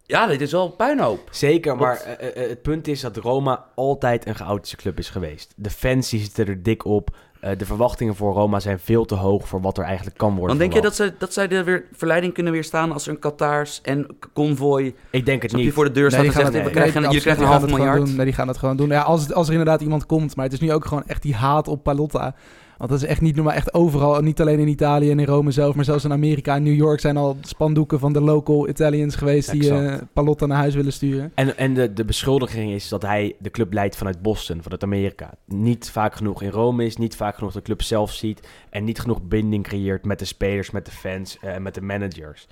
ja, dit is wel een puinhoop. Zeker, maar Wat- eh, eh, het punt is dat Roma altijd een chaotische club is geweest. De fans die zitten er dik op. Eh, de verwachtingen voor Roma zijn veel te hoog voor wat er eigenlijk kan worden Dan denk je dat, ze, dat zij de weer verleiding kunnen weerstaan als er een Qatars en convoy Ik denk het je, niet. voor de deur staat die en gaan zegt, we nee, krijgen, nee, jullie krijgen een half miljard. gewoon doen. Nee, die gaan het gewoon doen. Ja, als, als er inderdaad iemand komt, maar het is nu ook gewoon echt die haat op Palotta. Want dat is echt niet normaal. Echt overal, niet alleen in Italië en in Rome zelf, maar zelfs in Amerika en New York zijn al spandoeken van de local Italians geweest die eh Exact. Palotta naar huis willen sturen. En, en de, de beschuldiging is dat hij de club leidt vanuit Boston, vanuit Amerika. Niet vaak genoeg in Rome is, niet vaak genoeg de club zelf ziet. En niet genoeg binding creëert met de spelers, met de fans eh, en met de managers.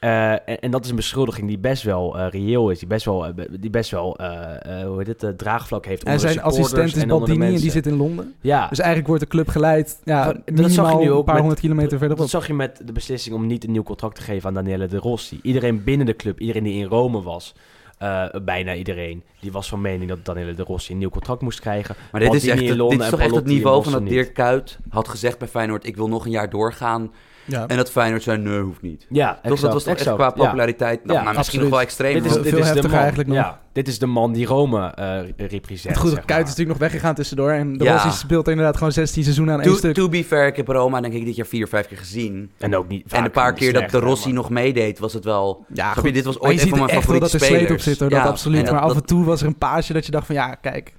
Eh, en, en dat is een beschuldiging die best wel eh, reëel is. Die best wel, eh, die best wel eh, eh, hoe heet het, draagvlak heeft En onder de zijn assistent is en Baldini en die mensen. zit in Londen. Ja, Dus eigenlijk wordt de club geleid ja, Dat- dat zag je nu ook een paar met- honderd kilometer verderop. Dat zag je met de beslissing om niet een nieuw contract te geven aan Daniele De Rossi. Iedereen binnen de club, iedereen die in Rome was, eh, bijna iedereen, die was van mening dat Daniele De Rossi een nieuw contract moest krijgen. Maar dit is, Maldini echt, in het- Londen dit is en toch echt het niveau van dat. Dirk Kuyt had gezegd bij Feyenoord... ik wil nog een jaar doorgaan. Ja. En dat Feyenoord zei, nee, hoeft niet. Ja, Toch, dat was toch echt qua ja. populariteit... Nou, Ja, maar misschien absoluut. nog wel extreem. Dit is, dit is de man, eigenlijk nog. Ja, dit is de man die Rome eh representeert. Het goede, zeg Kuit is natuurlijk nog weggegaan tussendoor. En de Ja. Rossi speelt inderdaad gewoon 16 seizoenen aan één To, stuk. to be fair, ik heb Roma denk ik dit jaar vier, vijf keer gezien. En ook niet en een paar keer dat de Rossi maar- nog meedeed, was het wel... Ja, goed. dit was ooit een van mijn echt wel dat favoriete er sleet op spelers. zit, hoor, dat absoluut. Maar dat- af en toe was er een paasje dat je dacht van ja, kijk,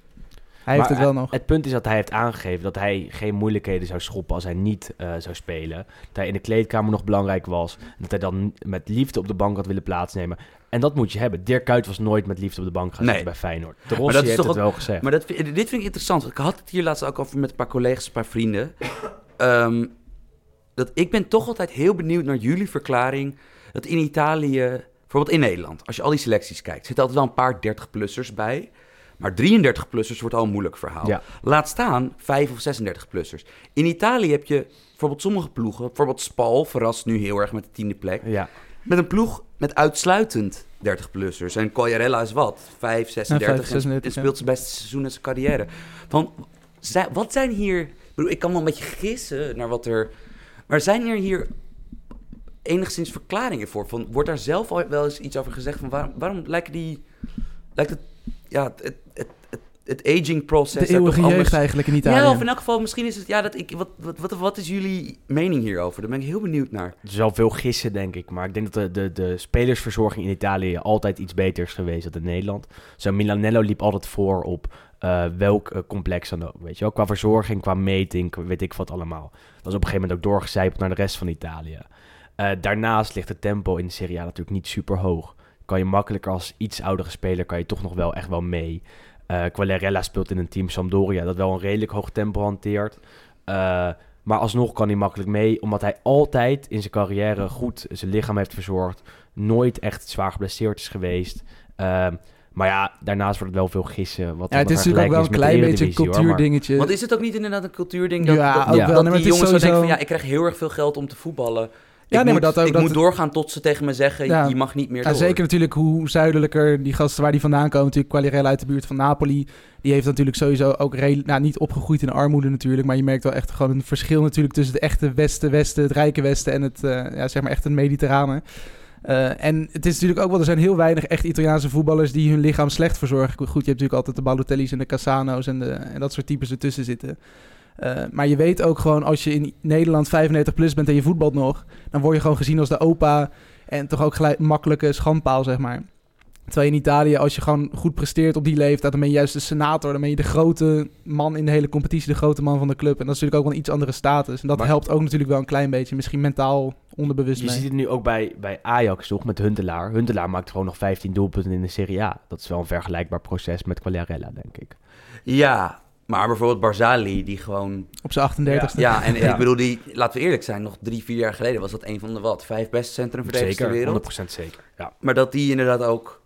hij heeft Maar het wel nog. Het punt is dat hij heeft aangegeven dat hij geen moeilijkheden zou schoppen als hij niet eh, zou spelen. Dat hij in de kleedkamer nog belangrijk was. En dat hij dan met liefde op de bank had willen plaatsnemen. En dat moet je hebben. Dirk Kuyt was nooit met liefde op de bank gaan Nee. bij Feyenoord. De Rossi dat is heeft toch het ook- wel gezegd. Maar dat, dit vind ik interessant. Ik had het hier laatst ook over met een paar collega's, een paar vrienden. Ehm, dat ik ben toch altijd heel benieuwd naar jullie verklaring. Dat in Italië, bijvoorbeeld in Nederland, als je al die selecties kijkt, zitten altijd wel een paar 30-plussers bij. Maar 33-plussers wordt al een moeilijk verhaal. Ja. Laat staan 5 of 36-plussers. In Italië heb je bijvoorbeeld sommige ploegen, bijvoorbeeld Spal verrast nu heel erg met de tiende plek. ja. Met een ploeg met uitsluitend 30-plussers. En Quagliarella is wat? 5, 36. Ja, 5, 36, en speelt zijn beste seizoen in zijn carrière. Van, wat zijn hier... Ik, bedoel, ik kan wel een beetje gissen naar wat er... Maar zijn er hier enigszins verklaringen voor? Van, wordt daar zelf al wel eens iets over gezegd? Van waarom, waarom lijken die... Lijkt het... Ja, het, het, het, het, het aging process... De eeuwige jeugd anders- eigenlijk in Italië. Ja, of in elk geval, misschien is het... Ja, dat ik, wat, wat, wat, wat is jullie mening hierover? Daar ben ik heel benieuwd naar. Er is wel veel gissen, denk ik. Maar ik denk dat de, de, de spelersverzorging in Italië altijd iets beter is geweest dan in Nederland. Zo Milanello liep altijd voor op eh, welk eh, complex dan ook. Weet je wel? Qua verzorging, qua meting, weet ik wat allemaal. Dat is op een gegeven moment ook doorgecijpeld naar de rest van Italië. Eh, daarnaast ligt het tempo in de Serie A natuurlijk niet super hoog. Kan je makkelijker als iets oudere speler, kan je toch nog wel echt wel mee. Eh Quagliarella speelt in een team Sampdoria dat wel een redelijk hoog tempo hanteert. Eh, maar alsnog kan hij makkelijk mee, omdat hij altijd in zijn carrière goed zijn lichaam heeft verzorgd. Nooit echt zwaar geblesseerd is geweest. Ehm, maar ja, daarnaast wordt het wel veel gissen. Wat ja, het is natuurlijk ook wel een klein beetje een cultuurdingetje. Want is het ook niet inderdaad een cultuurding dat, Ja, dat, ook wel. Die is jongens zo denken van... sowieso- ja, ik krijg heel erg veel geld om te voetballen. Nee, moet, maar dat ik dat- moet doorgaan tot ze tegen me zeggen... Ja. je mag niet meer zeker natuurlijk hoe zuidelijker die gasten waar die vandaan komen. Natuurlijk Quagliarella uit de buurt van Napoli. Die heeft natuurlijk sowieso ook nou, niet opgegroeid in armoede natuurlijk. Maar je merkt wel echt gewoon een verschil natuurlijk tussen het echte Westen, Westen, het rijke Westen en het, eh, ja, zeg maar echt het mediterrane. Eh, en het is natuurlijk ook wel, er zijn heel weinig echt Italiaanse voetballers die hun lichaam slecht verzorgen. Goed, je hebt natuurlijk altijd de Balotelli's en de Cassano's en, de, en dat soort types ertussen zitten. Eh, maar je weet ook gewoon, als je in Nederland 35 plus bent en je voetbalt nog, dan word je gewoon gezien als de opa en toch ook gelijk makkelijke schandpaal, zeg maar. Terwijl je in Italië, als je gewoon goed presteert op die leeftijd, dan ben je juist de senator. Dan ben je de grote man in de hele competitie, de grote man van de club. En dat is natuurlijk ook wel een iets andere status. En dat Maar- helpt ook natuurlijk wel een klein beetje, misschien mentaal onderbewust Je mee. ziet het nu ook bij, bij Ajax toch, met Huntelaar. Huntelaar maakt gewoon nog 15 doelpunten in de Serie A. Dat is wel een vergelijkbaar proces met Quagliarella, denk ik. Ja, maar bijvoorbeeld Barzali, die gewoon... Op zijn 38ste. Ja, en Ja. ik bedoel, die, laten we eerlijk zijn, nog drie, vier jaar geleden was dat een van de wat, vijf beste centrumverdedigers ter Zeker, wereld. 100% zeker. Ja. Maar dat die inderdaad ook...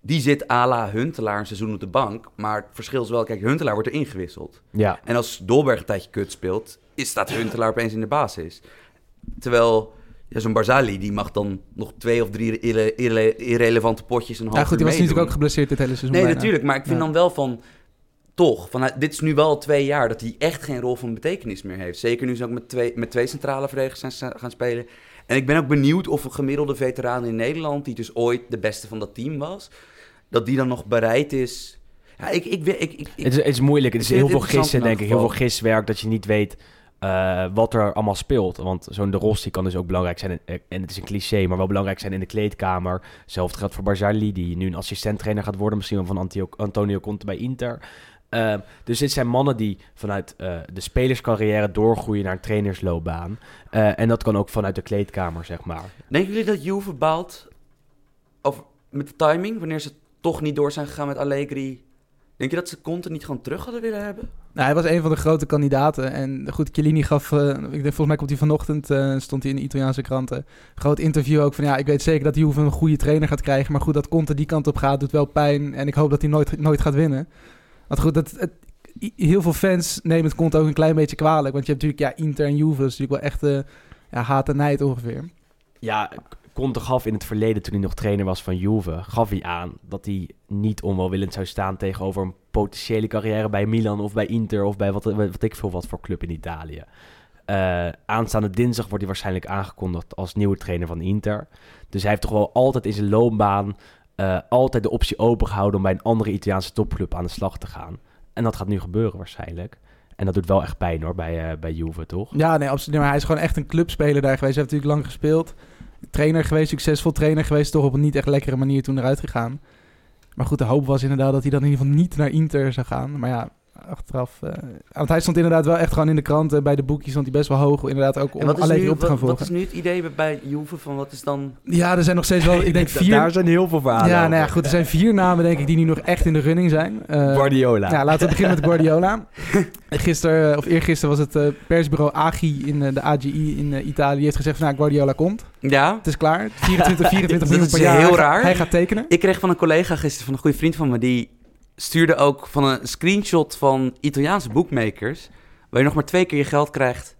Die zit à la Huntelaar een seizoen op de bank. Maar het verschil is wel, kijk, Huntelaar wordt er ingewisseld. ja. En als Dolberg een tijdje kut speelt, is staat Huntelaar opeens in de basis. Terwijl ja, zo'n Barzali, die mag dan nog twee of drie irre- irre- irrelevante potjes een half Ja, goed, die was natuurlijk ook geblesseerd dit hele seizoen. Nee, bijna. natuurlijk. Maar ik vind Ja. dan wel van... Toch, van, dit is nu wel twee jaar dat hij echt geen rol van betekenis meer heeft. Zeker nu ze ook met twee, met twee centrale verdedigers zijn gaan spelen. En ik ben ook benieuwd of een gemiddelde veteraan in Nederland... die dus ooit de beste van dat team was... dat die dan nog bereid is... Ja, ik, ik, Het, is, het is moeilijk. Het is heel veel gissen, denk ik. Heel veel giswerk dat je niet weet eh, wat er allemaal speelt. Want zo'n De Rossi kan dus ook belangrijk zijn. in- en het is een cliché, maar wel belangrijk zijn in de kleedkamer. Hetzelfde geldt voor Barzali, die nu een assistent-trainer gaat worden. Misschien wel van Antio- Antonio Conte bij Inter. Ehm, dus dit zijn mannen die vanuit eh, de spelerscarrière doorgroeien naar een trainersloopbaan. Eh, en dat kan ook vanuit de kleedkamer, zeg maar. Denken jullie dat Juve baalt over, met de timing, wanneer ze toch niet door zijn gegaan met Allegri? Denk je dat ze Conte niet gewoon terug hadden willen hebben? Nou, hij was een van de grote kandidaten. En goed, Chiellini gaf, eh, ik denk volgens mij komt hij vanochtend, eh, stond hij in de Italiaanse kranten, groot interview ook van ja, ik weet zeker dat Juve een goede trainer gaat krijgen. Maar goed, dat Conte die kant op gaat, doet wel pijn. En ik hoop dat hij nooit, nooit gaat winnen. Want goed, dat, het, heel veel fans nemen het Conte ook een klein beetje kwalijk. Want je hebt natuurlijk, ja, Inter en Juve, is natuurlijk wel echt eh, ja, haat en nijd ongeveer. Ja, Conte gaf in het verleden, toen hij nog trainer was van Juve, gaf hij aan dat hij niet onwelwillend zou staan tegenover een potentiële carrière bij Milan of bij Inter of bij wat, wat ik veel wat voor club in Italië. Eh, aanstaande dinsdag wordt hij waarschijnlijk aangekondigd als nieuwe trainer van Inter. Dus hij heeft toch wel altijd in zijn loopbaan eh, altijd de optie opengehouden om bij een andere Italiaanse topclub aan de slag te gaan. En dat gaat nu gebeuren waarschijnlijk. En dat doet wel echt pijn hoor, bij, eh, bij Juve toch? Ja, nee, absoluut. Maar hij is gewoon echt een clubspeler daar geweest. Hij heeft natuurlijk lang gespeeld. Trainer geweest, succesvol trainer geweest. Toch op een niet echt lekkere manier toen eruit gegaan. Maar goed, de hoop was inderdaad dat hij dan in ieder geval niet naar Inter zou gaan. Maar ja, achteraf... eh, want hij stond inderdaad wel echt gewoon in de kranten. Bij de boekjes stond hij best wel hoog. Inderdaad ook om Allegri nu, op te gaan wat, wat volgen. is nu het idee bij- bij Juve? Van wat is dan... Ja, er zijn nog steeds wel, ik denk (laughs) vier... Daar zijn heel veel verhalen ja, nou ja, goed. Er zijn vier namen denk ik die nu nog echt in de running zijn. Eh, Guardiola. Ja, laten we beginnen met (laughs) Guardiola. Gisteren, eh, of eergisteren was het eh, persbureau AGI in eh, de AGI in eh, Italië. Die heeft gezegd van, nou, Guardiola komt. Ja, Het is klaar. (laughs) 24, 24 Dat miljoen is per jaar. heel raar. Hij gaat tekenen. ik kreeg van een collega gisteren, van een goede vriend van me, die stuurde ook van een screenshot van Italiaanse bookmakers, waar je nog maar twee keer je geld krijgt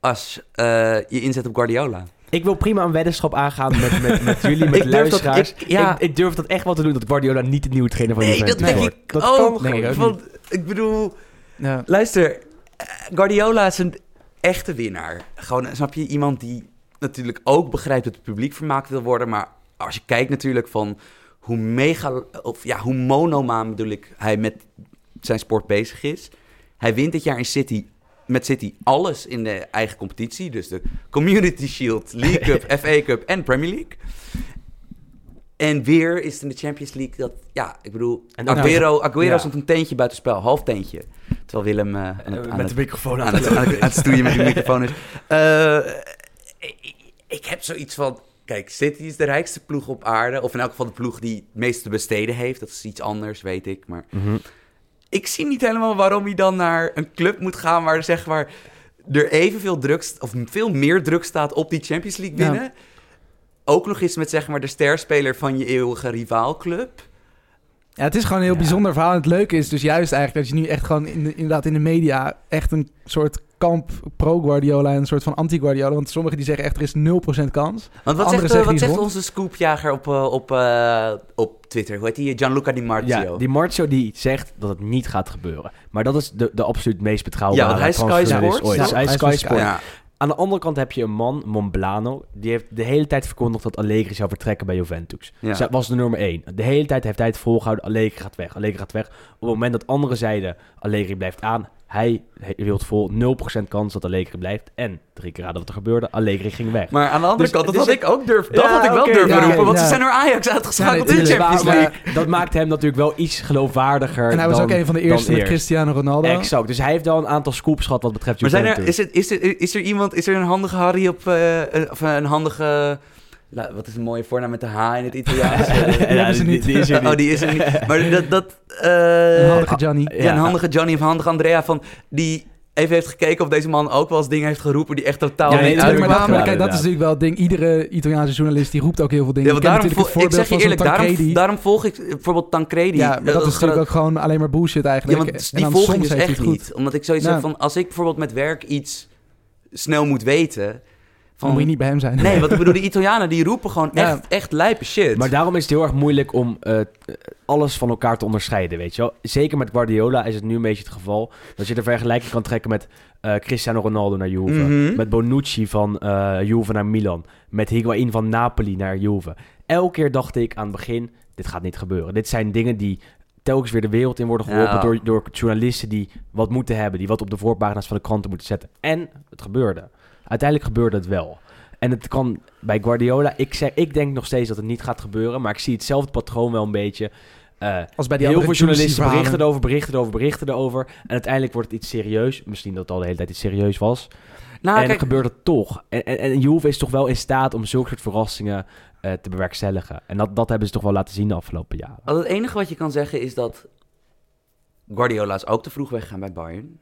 als eh, je inzet op Guardiola. Ik wil prima een weddenschap aangaan met, met, met (laughs) jullie, met Ik durf dat- luisteraars. ik- ja. ik, ik durf dat echt wel te doen, dat Guardiola niet de nieuwe trainer van Nee, Juventus dat denk wordt. ik dat ook. kan denk ik ook Want, ik bedoel, Ja. luister, eh, Guardiola is een echte winnaar. Gewoon, snap je, iemand die natuurlijk ook begrijpt dat het publiek vermaakt wil worden, maar als je kijkt natuurlijk van hoe mega, of ja, hoe monomaan bedoel ik, hij met zijn sport bezig is. Hij wint dit jaar in City, met City alles in de eigen competitie. Dus de Community Shield, League Cup, (laughs) FA Cup en Premier League. En weer is het in de Champions League dat, ja, ik bedoel, En Aguero, Aguero Ja. stond een teentje buitenspel, half teentje. Terwijl Willem eh, aan het, aan met het de microfoon aan, aan het, aan het, aan het stoeien met die (laughs) microfoon is. Eh, ik, ik heb zoiets van... Kijk, City is de rijkste ploeg op aarde. Of in elk geval de ploeg die het meeste te besteden heeft. Dat is iets anders, weet ik. Maar Mhm. ik zie niet helemaal waarom hij dan naar een club moet gaan... waar zeg maar, er evenveel druk... of veel meer druk staat op die Champions League Ja. winnen. Ook nog eens met zeg maar, de sterspeler van je eeuwige rivaalclub. Ja, het is gewoon een heel Ja. bijzonder verhaal. En het leuke is dus juist eigenlijk dat je nu echt gewoon in de, inderdaad in de media echt een soort kamp pro-Guardiola en een soort van anti-Guardiola. Want sommigen die zeggen echt er is 0% kans. Want wat Anderen zegt, eh, wat zegt onze scoopjager op, eh, op, eh, op Twitter? Hoe heet die? Gianluca Di Marzio. Ja, die Marcio die zegt dat het niet gaat gebeuren. Maar dat is de, de absoluut meest betrouwbare Ja, want hij is Sky Sports, ooit. Hij is Sky. Ja. Aan de andere kant heb je een man, Monblano, die heeft de hele tijd verkondigd dat Allegri zou vertrekken bij Juventus. Ja. Zij was de nummer één. De hele tijd heeft hij het volgehouden, Allegri gaat weg, Allegri gaat weg. Op het moment dat anderen zeiden, Allegri blijft aan, hij hield vol 0% kans dat Allegri blijft. En drie keer raden wat er gebeurde, Allegri ging weg. Maar aan de andere Dus kant, dat het had ik ook durf, dat Ja, had ik wel durven ja, roepen, want ja. ze zijn door Ajax uitgeschakeld Ja, in de Champions Maar- League. dat maakt hem natuurlijk wel iets geloofwaardiger En hij was dan- ook een van de eerste met eerst. Cristiano Ronaldo. Exact, dus hij heeft wel een aantal scoops gehad wat betreft Maar zijn er, is, het, is, er, is er iemand, is er een handige Harry op, eh, eh, of een handige, la- wat is een mooie voornaam met de H in het Italiaans? (laughs) Ja, die- niet. die is er niet. oh, die is er niet. Maar dat, dat eh, Een handige Gianni. ja, een handige Johnny of een handige Andrea van, die even heeft gekeken of deze man ook wel eens dingen heeft geroepen die echt totaal Ja, Ja, nee, niet maar kijk, dat is natuurlijk wel het ding. Iedere Italiaanse journalist die roept ook heel veel dingen. Ja, want daarom ik zeg je eerlijk, daarom, volg ik bijvoorbeeld Tancredi. Ja, maar dat Eh, is natuurlijk ook gewoon alleen maar bullshit Ja, eigenlijk. want En die volg ik dus echt niet. Omdat ik zoiets Ja. heb van, als ik bijvoorbeeld met werk iets snel moet weten... Dan Van, moet je niet bij hem zijn. Nee, want ik (laughs) bedoel, de Italianen die roepen gewoon Ja. echt, echt lijpe shit. Maar daarom is het heel erg moeilijk om eh, alles van elkaar te onderscheiden, weet je wel. Zeker met Guardiola is het nu een beetje het geval dat je de vergelijking kan trekken met eh, Cristiano Ronaldo naar Juve. Mhm. Met Bonucci van eh, Juve naar Milan. Met Higuain van Napoli naar Juve. Elke keer dacht ik aan het begin, dit gaat niet gebeuren. Dit zijn dingen die telkens weer de wereld in worden geholpen Ja. door, door journalisten die wat moeten hebben. Die wat op de voorpagina's van de kranten moeten zetten. En het gebeurde. Uiteindelijk gebeurde het wel. En het kan bij Guardiola, ik, zeg, ik denk nog steeds dat het niet gaat gebeuren. Maar ik zie hetzelfde patroon wel een beetje. Eh, Als bij die heel veel andere journalisten berichten erover, berichten erover, berichten erover. En uiteindelijk wordt het iets serieus. Misschien dat het al de hele tijd iets serieus was. Nou, en dan gebeurt het toch. En, en, en Juve is toch wel in staat om zulke soort verrassingen eh, te bewerkstelligen. En dat, dat hebben ze toch wel laten zien de afgelopen jaren. al het enige wat je kan zeggen is dat Guardiola is ook te vroeg weggegaan bij Bayern.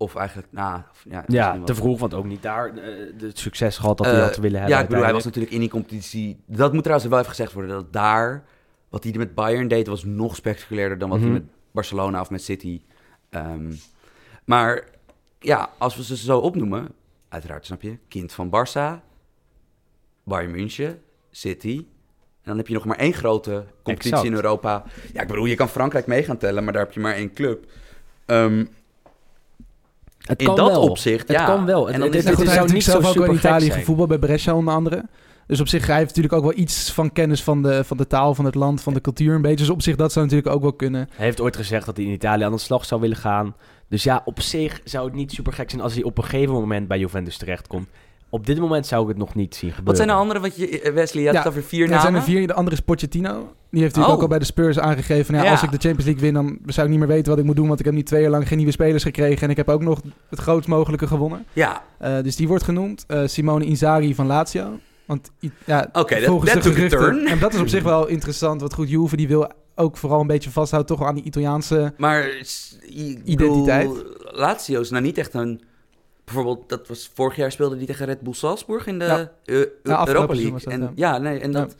Of eigenlijk, nou... of- Ja, te vroeg, want ook niet daar eh, het succes gehad dat hij Eh, had willen hebben. Ja, ik bedoel, hij was natuurlijk in die competitie... Dat moet trouwens wel even gezegd worden, dat daar... Wat hij met Bayern deed, was nog spectaculairder dan wat Mhm. hij met Barcelona of met City. Ehm, maar ja, als we ze zo opnoemen... Uiteraard, snap je? Kind van Barça, Bayern München, City... En dan heb je nog maar één grote competitie Exact. in Europa. Ja, ik bedoel, je kan Frankrijk mee gaan tellen, maar daar heb je maar één club. Ehm, Het in dat wel. opzicht, Het ja. kan wel. En dan het- is het zou niet zelf zo ook wel in Italië gevoetbald bij Brescia onder andere. Dus op zich, hij heeft natuurlijk ook wel iets van kennis van de, van de taal, van het land, van de cultuur een beetje. Dus op zich, dat zou natuurlijk ook wel kunnen. Hij heeft ooit gezegd dat hij in Italië aan de slag zou willen gaan. Dus ja, op zich zou het niet super gek zijn als hij op een gegeven moment bij Juventus terechtkomt. Op dit moment zou ik het nog niet zien gebeuren. Wat zijn de andere? Wat je, eh, Wesley, je had Ja, het over vier Ja, er namen. zijn er vier. De andere is Pochettino. Die heeft natuurlijk Oh. ook al bij de Spurs aangegeven. Ja, Ja. Als ik de Champions League win, dan zou ik niet meer weten wat ik moet doen. Want ik heb nu twee jaar lang geen nieuwe spelers gekregen. En ik heb ook nog het grootst mogelijke gewonnen. Ja, Eh, dus die wordt genoemd. Eh, Simone Inzaghi van Lazio. Want ja, Oké, dat- volgens that de took a geruchten... En dat is op zich wel interessant. Wat goed, Juve die wil ook vooral een beetje vasthouden... toch wel aan die Italiaanse... maar Identiteit. Lazio is nou niet echt een... Bijvoorbeeld, dat was vorig jaar speelde die tegen Red Bull Salzburg in de Ja. Ja, afgelopen Europa League. dat, en, ja. ja. nee, en Ja. dat...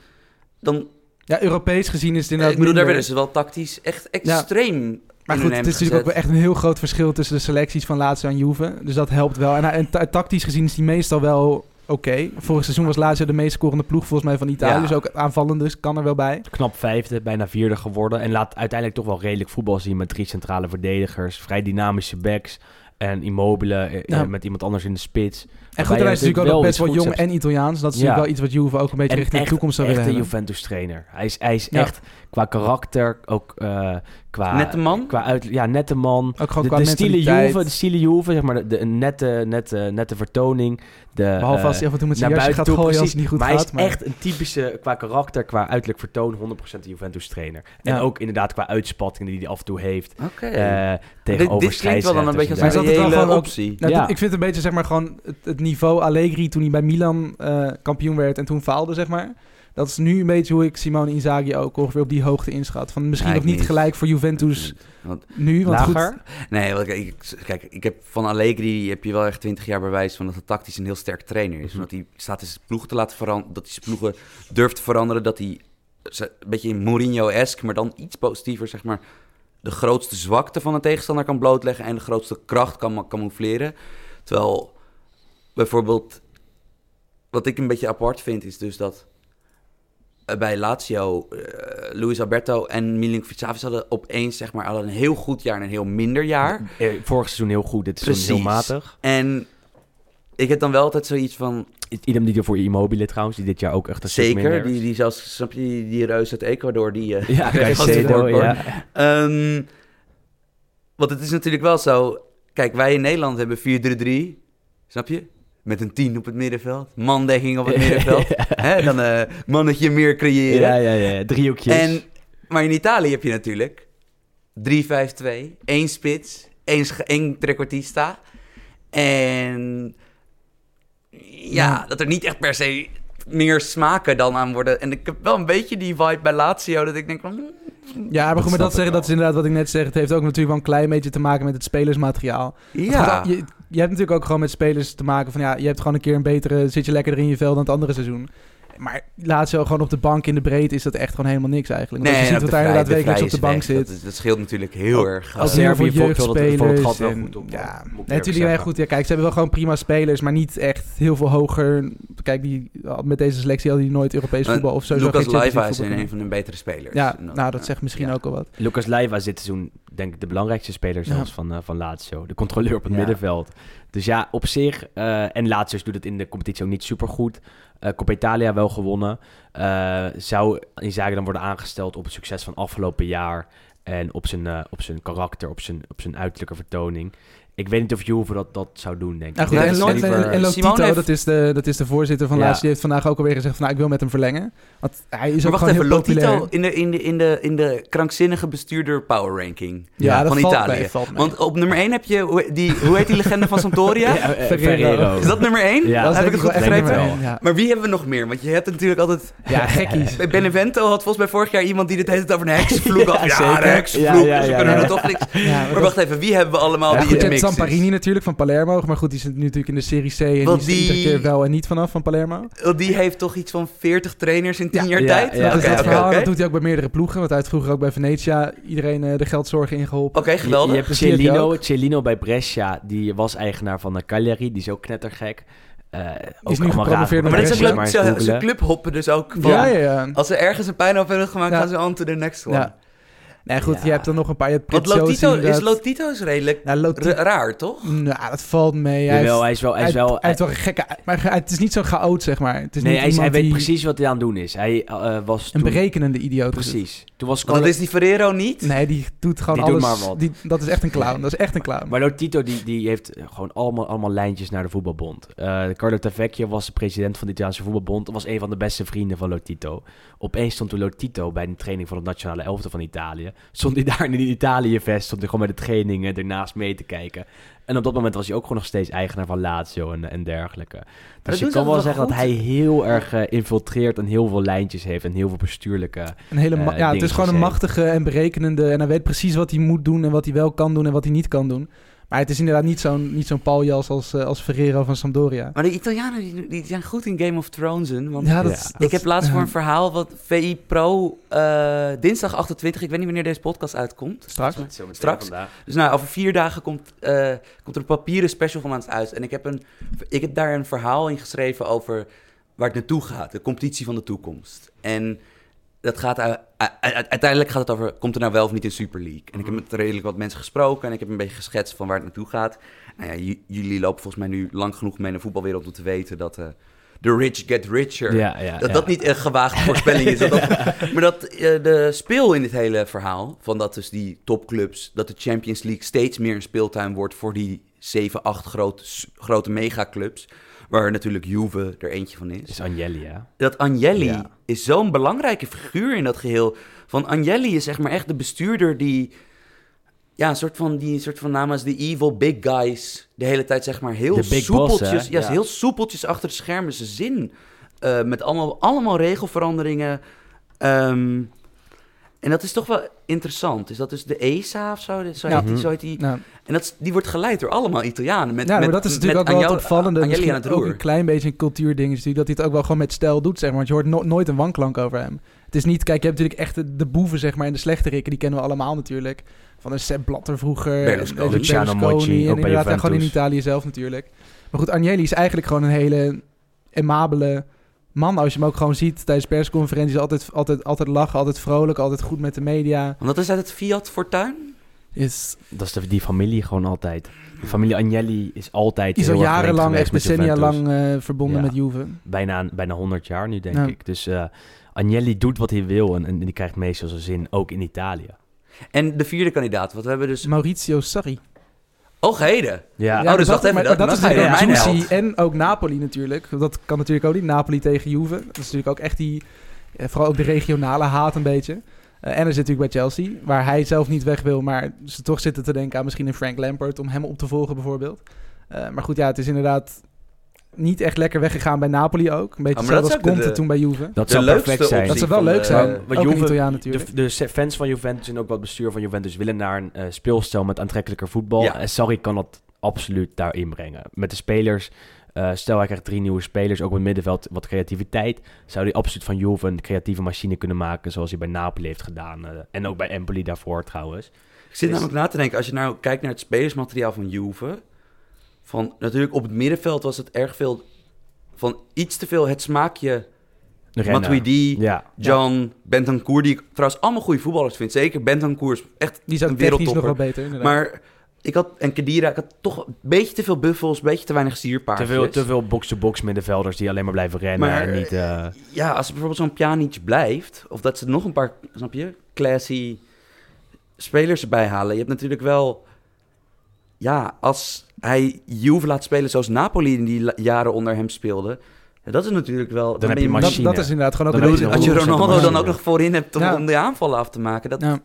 Dan, Ja, Europees gezien is het ik inderdaad bedoel, daar werden ze wel tactisch echt extreem Maar goed, het is natuurlijk ook wel echt een heel groot verschil tussen de selecties van Lazio en Juve. Dus dat helpt wel. En, en ta- tactisch gezien is die meestal wel oké. Vorig seizoen was Lazio de meest scorende ploeg volgens mij van Italië. Ja. Dus ook aanvallend dus kan er wel bij. knap vijfde, bijna vierde geworden. En laat uiteindelijk toch wel redelijk voetbal zien met drie centrale verdedigers, vrij dynamische backs en Immobile eh, eh, met iemand anders in de spits. En goed, hij is natuurlijk ook nog best wel jong hebt. en Italiaans. Dat is Ja. natuurlijk wel iets wat Juve ook een beetje En richting echt, de toekomst zou echt een hebben. Juventus trainer. Hij is, hij is Ja. echt qua karakter, ook eh, qua... Nette man? Qua uit, ja, nette man. Ook gewoon De, qua de stile. Juve, de stile Juve, zeg maar, de, de nette, nette, nette vertoning. De, Behalve eh, als hij af en toe met zijn jasje gaat toe, gooien als het niet goed maar gaat. hij is echt een typische, qua karakter, qua uiterlijk vertoon, 100% een Juventus trainer. En Ja. ook inderdaad qua uitspattingen die hij af en toe heeft. Oké. eh dit, tegenover dit klinkt wel dan een beetje als Maar een is dat het wel reële gewoon ook- optie. Nou, ik vind het een beetje zeg maar gewoon het, het niveau Allegri toen hij bij Milan eh, kampioen werd en toen faalde zeg maar. Dat is nu een beetje hoe ik Simone Inzaghi ook ongeveer op die hoogte inschat. Van misschien Ja, nog niet niet. gelijk voor Juventus Want, nu, want goed, Lager? nee, want kijk, ik, kijk, ik heb van Allegri heb je wel echt 20 jaar bewijs van dat hij tactisch een heel sterk trainer is. Omdat hij staat zijn ploegen te laten veranderen, dat hij zijn ploegen durft te veranderen, dat hij een beetje in Mourinho-esque, maar dan iets positiever, zeg maar, de grootste zwakte van een tegenstander kan blootleggen en de grootste kracht kan camoufleren. Terwijl bijvoorbeeld, wat ik een beetje apart vind, is dus dat eh, bij Lazio, eh, Luis Alberto en Milinkovic Savic hadden opeens zeg maar hadden een heel goed jaar en een heel minder jaar. Eh, Vorig seizoen heel goed, dit seizoen heel matig. En ik heb dan wel altijd zoiets van, Idem die er voor Immobile trouwens, die dit jaar ook echt een zeker, die, is. die zelfs, snap je, die, die reus uit Ecuador, die... eh, Ja, (laughs) Caicedo, hoor. ja. Ehm, want het is natuurlijk wel zo, kijk, wij in Nederland hebben 4-3-3, snap je? Met een 10 op het middenveld, mandekking op het (laughs) middenveld. Hè, dan een mannetje meer creëren. Ja, ja, ja, driehoekjes. En, maar in Italië heb je natuurlijk 3-5-2, één spits, één, één trequartista. En ja, dat er niet echt per se meer smaken dan aan worden. En ik heb wel een beetje die vibe bij Lazio, dat ik denk van... hmm, Ja, maar Dat goed, maar dat zeggen, wel. dat is inderdaad wat ik net zeg. Het heeft ook natuurlijk wel een klein beetje te maken met het spelersmateriaal. Ja, Je, je hebt natuurlijk ook gewoon met spelers te maken van ja, je hebt gewoon een keer een betere, zit je lekkerder in je vel dan het andere seizoen. Maar Lazio gewoon op de bank in de breedte is dat echt gewoon helemaal niks eigenlijk. Want als je ziet wat daar inderdaad wekelijks op de bank zit. Dat, dat scheelt natuurlijk heel erg. Als heel veel jeugdspelers. Ja, natuurlijk wel zeggen. goed. Ja, kijk, ze hebben wel gewoon prima spelers, maar niet echt heel veel hoger. Kijk, die, met deze selectie hadden die nooit Europees Maar voetbal of zo. Lucas Leiva is een, van de betere spelers. Ja, nou, dat ja. zegt misschien Ja. ook al wat. Lucas Leiva is dit seizoen denk ik de belangrijkste speler Ja. zelfs van, eh, van Lazio. De controleur op het Ja. middenveld. Dus ja, op zich... eh, en Lazio doet het in de competitie ook niet super goed. Eh Coppa Italia wel gewonnen. Eh, zou Inzaghi dan worden aangesteld op het succes van afgelopen jaar... en op zijn, eh, op zijn karakter, op zijn, op zijn uiterlijke vertoning. Ik weet niet of Juve dat, dat zou doen, denk ik. Goed, en, het en, Lotito, heeft- dat, is de, dat is de voorzitter van Ja. Lazio, die heeft vandaag ook alweer gezegd van nou, ik wil met hem verlengen. Want hij is Maar ook wacht even. Lotito in de, in, de, in, de, in de krankzinnige bestuurder power ranking ja, dat van valt Italië. mee, valt mee. Want op nummer 1 heb je, hoe, die, hoe heet die legende van (laughs) Sampdoria? Ja, eh, Ferrero. Is dat nummer 1? Ja. Dat is heb ik het goed begrepen? Maar wie hebben we nog meer? Want je hebt natuurlijk altijd... ja, gekkies. (laughs) Benevento had volgens mij vorig jaar iemand die dit hele tijd over een heksvloek (laughs) had. Ja, de heksvloek, Ja, ja, dus we ja, kunnen er toch niks... Maar wacht even, wie hebben we allemaal die is? natuurlijk van Palermo. Maar goed, die zit nu natuurlijk in de Serie C. En Want die is er die- iedere keer wel en niet vanaf van Palermo. Die heeft toch iets van 40 trainers in 10 Ja. jaar Ja, tijd? ja. dat is dat verhaal. Dat doet hij ook bij meerdere ploegen. Want hij heeft vroeger ook bij Venetia iedereen eh, de geldzorgen ingeholpen. Oké, geweldig. je hebt Dus je ook. Celino bij Brescia, die was eigenaar van de Cagliari, die is ook knettergek. Eh, ook nu allemaal gepromoveerd raar. maar dat is ook leuk, eens ze, googlen. ze clubhoppen dus ook van... Ja, ja, ja. Als ze ergens een pijn over hebben gemaakt, Ja. gaan ze on to the next one. Nee, goed, Ja. je hebt er nog een paar. Je hebt Want Lotito is. Lotito is redelijk ra- raar, toch? Nou, dat valt mee. Hij Jawel, heeft- hij is wel... Hij is hij, wel hij heeft wel een gekke... Maar hij- het is niet zo'n chaot, zeg maar. Het is nee, niet hij, is- hij weet precies wat hij aan het doen is. Hij eh, was Een toen... berekenende idioot. is. Precies. Toen was Want dat Carlo- is die Ferrero niet. Nee, die doet gewoon Die doet alles. maar wat. Die, dat is echt een clown. Dat is echt een clown. Maar Lotito die, die heeft gewoon allemaal, allemaal lijntjes naar de voetbalbond. Eh, Carlo Tavecchio was de president van de Italiaanse voetbalbond. Was een van de beste vrienden van Lotito. Opeens stond toen Lotito bij de training van het nationale elftal van Italië. Stond hij daar in die Italië-vest. Stond hij gewoon bij de trainingen ernaast mee te kijken. En op dat moment was hij ook gewoon nog steeds eigenaar van Lazio en, en dergelijke. dat Dus je kan wel zeggen dat hij heel erg eh, infiltreert en heel veel lijntjes heeft. En heel veel bestuurlijke... Een hele eh, ja, het is gewoon een heeft. machtige en berekenende. En hij weet precies wat hij moet doen en wat hij wel kan doen en wat hij niet kan doen. Maar het is inderdaad niet zo'n niet zo'n paljas als, eh, als Ferrero van Sampdoria. Maar de Italianen die, die zijn goed in Game of Thrones. Want Ja, dat, Ja. is- dat ik heb laatst voor een verhaal wat VI Pro eh, dinsdag 28, ik weet niet wanneer deze podcast uitkomt. Straks. Straks? Dus nou, over vier dagen komt, eh, komt er een papieren special van ons uit. En ik heb, een, ik heb daar een verhaal in geschreven over waar het naartoe gaat. De competitie van de toekomst. En dat gaat, uiteindelijk gaat het over, komt er nou wel of niet een Super League? En ik heb met redelijk wat mensen gesproken en ik heb een beetje geschetst van waar het naartoe gaat. Nou ja, jullie lopen volgens mij nu lang genoeg mee in de voetbalwereld om te weten dat eh the rich get richer. Ja, ja, Dat ja. dat niet een gewaagde voorspelling is. (laughs) Dat dat- maar dat eh, de speel in dit hele verhaal, van dat dus die topclubs, dat de Champions League steeds meer een speeltuin wordt voor die 7, 8 grote, grote megaclubs. Waar natuurlijk Juve er eentje van is. is Agnelli, hè? Dat Agnelli Ja. is zo'n belangrijke figuur in dat geheel. Van Agnelli is zeg maar echt de bestuurder die... Ja, een soort van, die soort van namens de evil big guys... de hele tijd zeg maar heel boss, soepeltjes... ja, Ja. heel soepeltjes achter de schermen zijn zin. eh, met allemaal, allemaal regelveranderingen. Ehm, en dat is toch wel interessant. Is dat dus de ESA of zo? Zo heet die, zo heet die. En dat is, die wordt geleid door allemaal Italianen. Met, ja, met, maar dat is natuurlijk met ook wel het opvallende. Misschien aan het ook een klein beetje een cultuurding is natuurlijk dat hij het ook wel gewoon met stijl doet, zeg maar. Want je hoort no- nooit een wanklank over hem. Het is niet, kijk, je hebt natuurlijk echt de, de boeven, zeg maar, en de slechterikken. Die kennen we allemaal natuurlijk. Van een Sepp Blatter vroeger. Berlusconi. en- en Luciano Berlusconi, Moggi, En inderdaad, ja, gewoon in. Italië zelf natuurlijk. Maar goed, Agnelli is eigenlijk gewoon een hele amabele man. Als je hem ook gewoon ziet tijdens persconferenties. Altijd, altijd, altijd lachen, altijd vrolijk, altijd goed met de media. Want dat is uit het Fiat Fortuin? Is, Dat is de, die familie gewoon altijd. De familie Agnelli is altijd is al jarenlang, echt decennia lang eh, verbonden Ja. met Juve. Bijna, bijna 100 jaar nu, denk Ja. ik. Dus eh Agnelli doet wat hij wil en, en die krijgt meestal zijn zin, ook in Italië. En de vierde kandidaat, want we hebben dus... Maurizio Sarri. Oh, heden. Ja, Ja, dus wacht even, maar, dat- is door ook mijn Juicy en ook Napoli natuurlijk. Dat kan natuurlijk ook niet. Napoli tegen Juve. Dat is natuurlijk ook echt die... eh, vooral ook de regionale haat een beetje. Eh, en er zit natuurlijk bij Chelsea, waar hij zelf niet weg wil, maar ze toch zitten te denken aan misschien een Frank Lampard om hem op te volgen bijvoorbeeld. Eh, maar goed, ja, het is inderdaad niet echt lekker weggegaan bij Napoli ook. Een beetje zoals de- Conte de- toen bij Juve. dat zou perfect zijn. Dat zou wel leuk de- zijn. Een Juve- Italiaan natuurlijk. De, de fans van Juventus en ook wat bestuur van Juventus willen naar een eh, speelstijl met aantrekkelijker voetbal. Ja. En Sarri kan dat absoluut daarin brengen. Met de spelers, eh, stel hij krijgt drie nieuwe spelers, ook op het middenveld wat creativiteit, zou hij absoluut van Juve een creatieve machine kunnen maken zoals hij bij Napoli heeft gedaan. eh, en ook bij Empoli daarvoor trouwens. Ik zit Is- namelijk na te denken, als je nou kijkt naar het spelersmateriaal van Juve... Van, natuurlijk op het middenveld was het erg veel... Van iets te veel het smaakje Rennen. Matuidi, Ja. John, Bentancur... die ik trouwens allemaal goede voetballers vind. Zeker Bentancur is echt Die is een nog wel beter. inderdaad. Maar ik had, en Kedira, ik had toch een beetje te veel buffels, een beetje te weinig Te sierpaardjes. veel, te veel box-to-box middenvelders die alleen maar blijven rennen Maar, en niet... eh, Ja, als er bijvoorbeeld zo'n Pjanic blijft, of dat ze nog een paar, snap je, classy spelers erbij halen. Je hebt natuurlijk wel ja, als hij Juve laat spelen zoals Napoli in die jaren onder hem speelde... ja, dat is natuurlijk wel... Dan heb je ben Dat, is inderdaad gewoon ook Dan. Als je 100% Ronaldo dan ook nog voorin hebt om, Ja. om de aanvallen af te maken... dat Ja.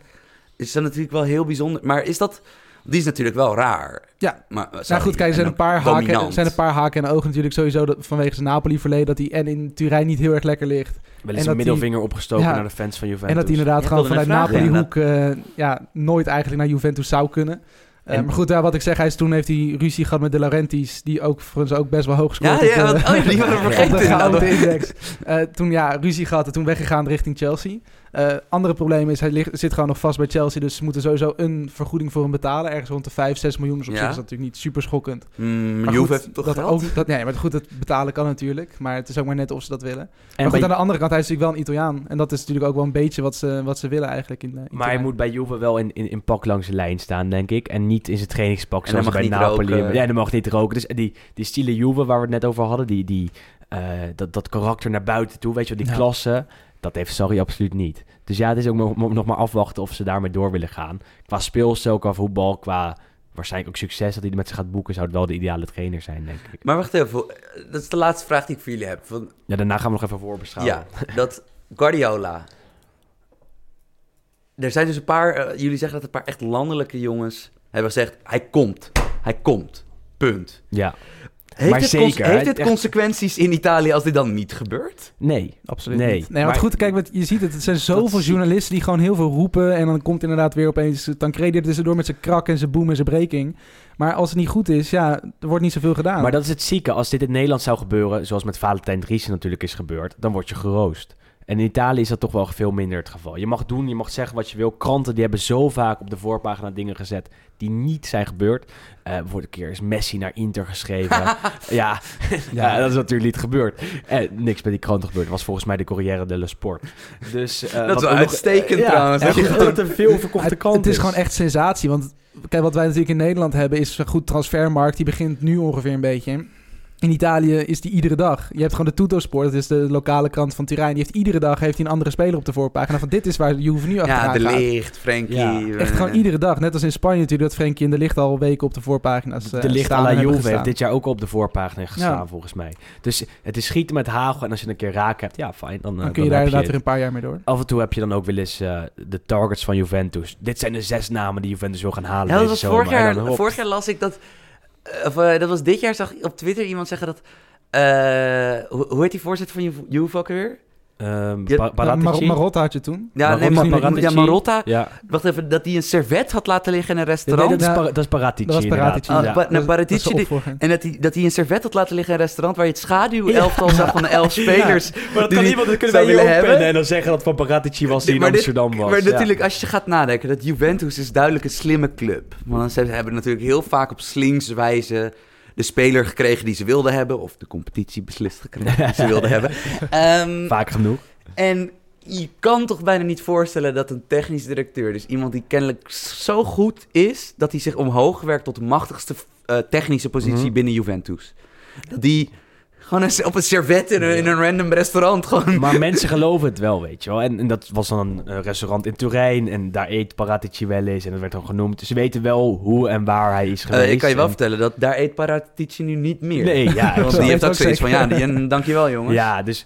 is dan natuurlijk wel heel bijzonder. Maar is dat... Die is natuurlijk wel raar. Ja. Maar, Nou goed, kijk, er zijn een paar, haken, er zijn een paar haken en ogen natuurlijk sowieso dat, vanwege zijn Napoli-verleden... dat hij en in Turijn niet heel erg lekker ligt. Wel En eens een middelvinger opgestoken Ja. naar de fans van Juventus. En dat hij inderdaad Ja, gewoon vanuit Napoli-hoek eh, ja, nooit eigenlijk naar Juventus zou kunnen. Eh, maar goed, ja, wat ik zeg, hij is, toen heeft hij ruzie gehad met De Laurentiis... die ook voor ons ook best wel hoog scoort. ja, op, oh, ja, die (laughs) waren op vergeten. de index. Eh, toen ja, ruzie gehad en toen weggegaan richting Chelsea. Eh andere probleem is, hij ligt, zit gewoon nog vast bij Chelsea. Dus ze moeten sowieso een vergoeding voor hem betalen. Ergens rond de 5, 6 miljoen. Dus op Ja. zich is dat natuurlijk niet super schokkend. Mm, Maar Juve goed, heeft toch dat geld? Ook, dat, nee, maar goed, het betalen kan natuurlijk. Maar het is ook maar net of ze dat willen. En maar goed, bij- aan de andere kant, hij is natuurlijk wel een Italiaan. En dat is natuurlijk ook wel een beetje wat ze, wat ze willen eigenlijk in, eh, in Maar hij moet bij Juve wel in, in, in pak langs de lijn staan, denk ik. En niet in zijn trainingspak En zoals hij bij mag niet Napoli. roken. Ja, dan mag niet roken. Dus die, die stile Juve waar we het net over hadden, die, die, eh, dat, dat karakter naar buiten toe, weet je wel, die Ja. klasse, dat heeft Sarri absoluut niet. Dus ja, het is ook nog, maar afwachten of ze daarmee door willen gaan. Qua speelstijl, qua voetbal, qua waarschijnlijk ook succes dat hij met ze gaat boeken, zou het wel de ideale trainer zijn, denk ik. Maar wacht even, dat is de laatste vraag die ik voor jullie heb. Van, Ja, daarna gaan we nog even voorbeschouwen. ja, dat Guardiola. Er zijn dus een paar, eh, jullie zeggen dat een paar echt landelijke jongens hebben gezegd, hij komt, hij komt, punt. Ja. Heeft Maar het, zeker, heeft het echt- consequenties in Italië als dit dan niet gebeurt? Nee. Absoluut Nee, niet. Nee, maar- goed, kijk, wat, je ziet het. Het zijn zoveel journalisten die gewoon heel veel roepen. En dan komt inderdaad weer opeens Tancredi er tussendoor met zijn krak en zijn boom en zijn breking. Maar als het niet goed is, ja, er wordt niet zoveel gedaan. Maar dat is het zieke. Als dit in Nederland zou gebeuren, zoals met Valentijn Driessen natuurlijk is gebeurd, dan word je geroost. En in Italië is dat toch wel veel minder het geval. Je mag doen, je mag zeggen wat je wil. Kranten die hebben zo vaak op de voorpagina dingen gezet die niet zijn gebeurd. Eh voor de keer is Messi naar Inter geschreven. (laughs) ja, ja. dat is natuurlijk niet gebeurd. En niks met die kranten gebeurd. Dat was volgens mij de Corriere dello Sport. Dus, eh, Dat wat is wel nog- uitstekend trouwens. Ja, dat een veel verkochte krant het is gewoon echt sensatie. Want kijk, wat wij natuurlijk in Nederland hebben, is een goed transfermarkt. Die begint nu ongeveer een beetje. In Italië is die iedere dag. Je hebt gewoon de Tuttosport, dat is de lokale krant van Turijn. Die heeft iedere dag heeft hij een andere speler op de voorpagina. Van dit is waar Juve nu achteraan Ja, de gaat. licht, Frenkie. Ja, eh, Echt gewoon iedere dag. Net als in Spanje natuurlijk, dat Frenkie en de licht al weken op de voorpagina's eh, De licht à la hebben Juve heeft dit jaar ook op de voorpagina gestaan, Ja. volgens mij. Dus het is schieten met hagel. En als je een keer raak hebt, ja, fijn. Dan, eh, Dan kun je daar inderdaad weer een paar jaar mee door. Af en toe heb je dan ook wel eens eh, de targets van Juventus. Dit zijn de zes namen die Juventus wil gaan halen Ja, dat deze was zomer. vorig jaar, vorig jaar las ik dat... eh, Of eh, dat was dit jaar, zag ik op Twitter iemand zeggen dat... eh, hoe, heet die voorzitter van Ju- Juve? Ehm, Ja, Paratici? Marotta had je toen. Ja, Marotta, nee, maar, Paratici. ja, Marotta. Ja. Wacht even, dat hij een servet had laten liggen in een Nee, restaurant. dat, is Ja. Par- dat is Paratici Dat was inderdaad. Paratici. Ah, Ja. pa- nou, Dat- dat is Paratici, die- opvolger. en dat hij, dat hij een servet had laten liggen in een restaurant waar je het schaduwelftal zag van de elf spelers. Maar dat die kan dat kunnen wij willen hebben. en dan zeggen dat het van Paratici was die in dit- Amsterdam was. Maar Ja. natuurlijk, als je gaat nadenken, dat Juventus is duidelijk een slimme club. Want ze hebben natuurlijk heel vaak op slingswijze de speler gekregen die ze wilden hebben. Of de competitie beslist gekregen die ze wilden (laughs) hebben. Ehm, Vaak genoeg. en je kan toch bijna niet voorstellen dat een technisch directeur, dus iemand die kennelijk zo goed is, dat hij zich omhoog werkt tot de machtigste eh, technische positie Mhm. binnen Juventus. Dat die gewoon op een servet in een, in een random restaurant gewoon... Maar (laughs) mensen geloven het wel, weet je wel. En, en dat was dan een eh, restaurant in Turijn. En daar eet Paratici wel eens. En dat werd dan genoemd. Ze weten wel hoe en waar hij is Eh, geweest. ik kan je wel En- vertellen dat daar eet Paratici nu niet meer. Nee, ja. (laughs) Want die heeft ook zoiets van, ja, die, en dankjewel jongens. Ja, dus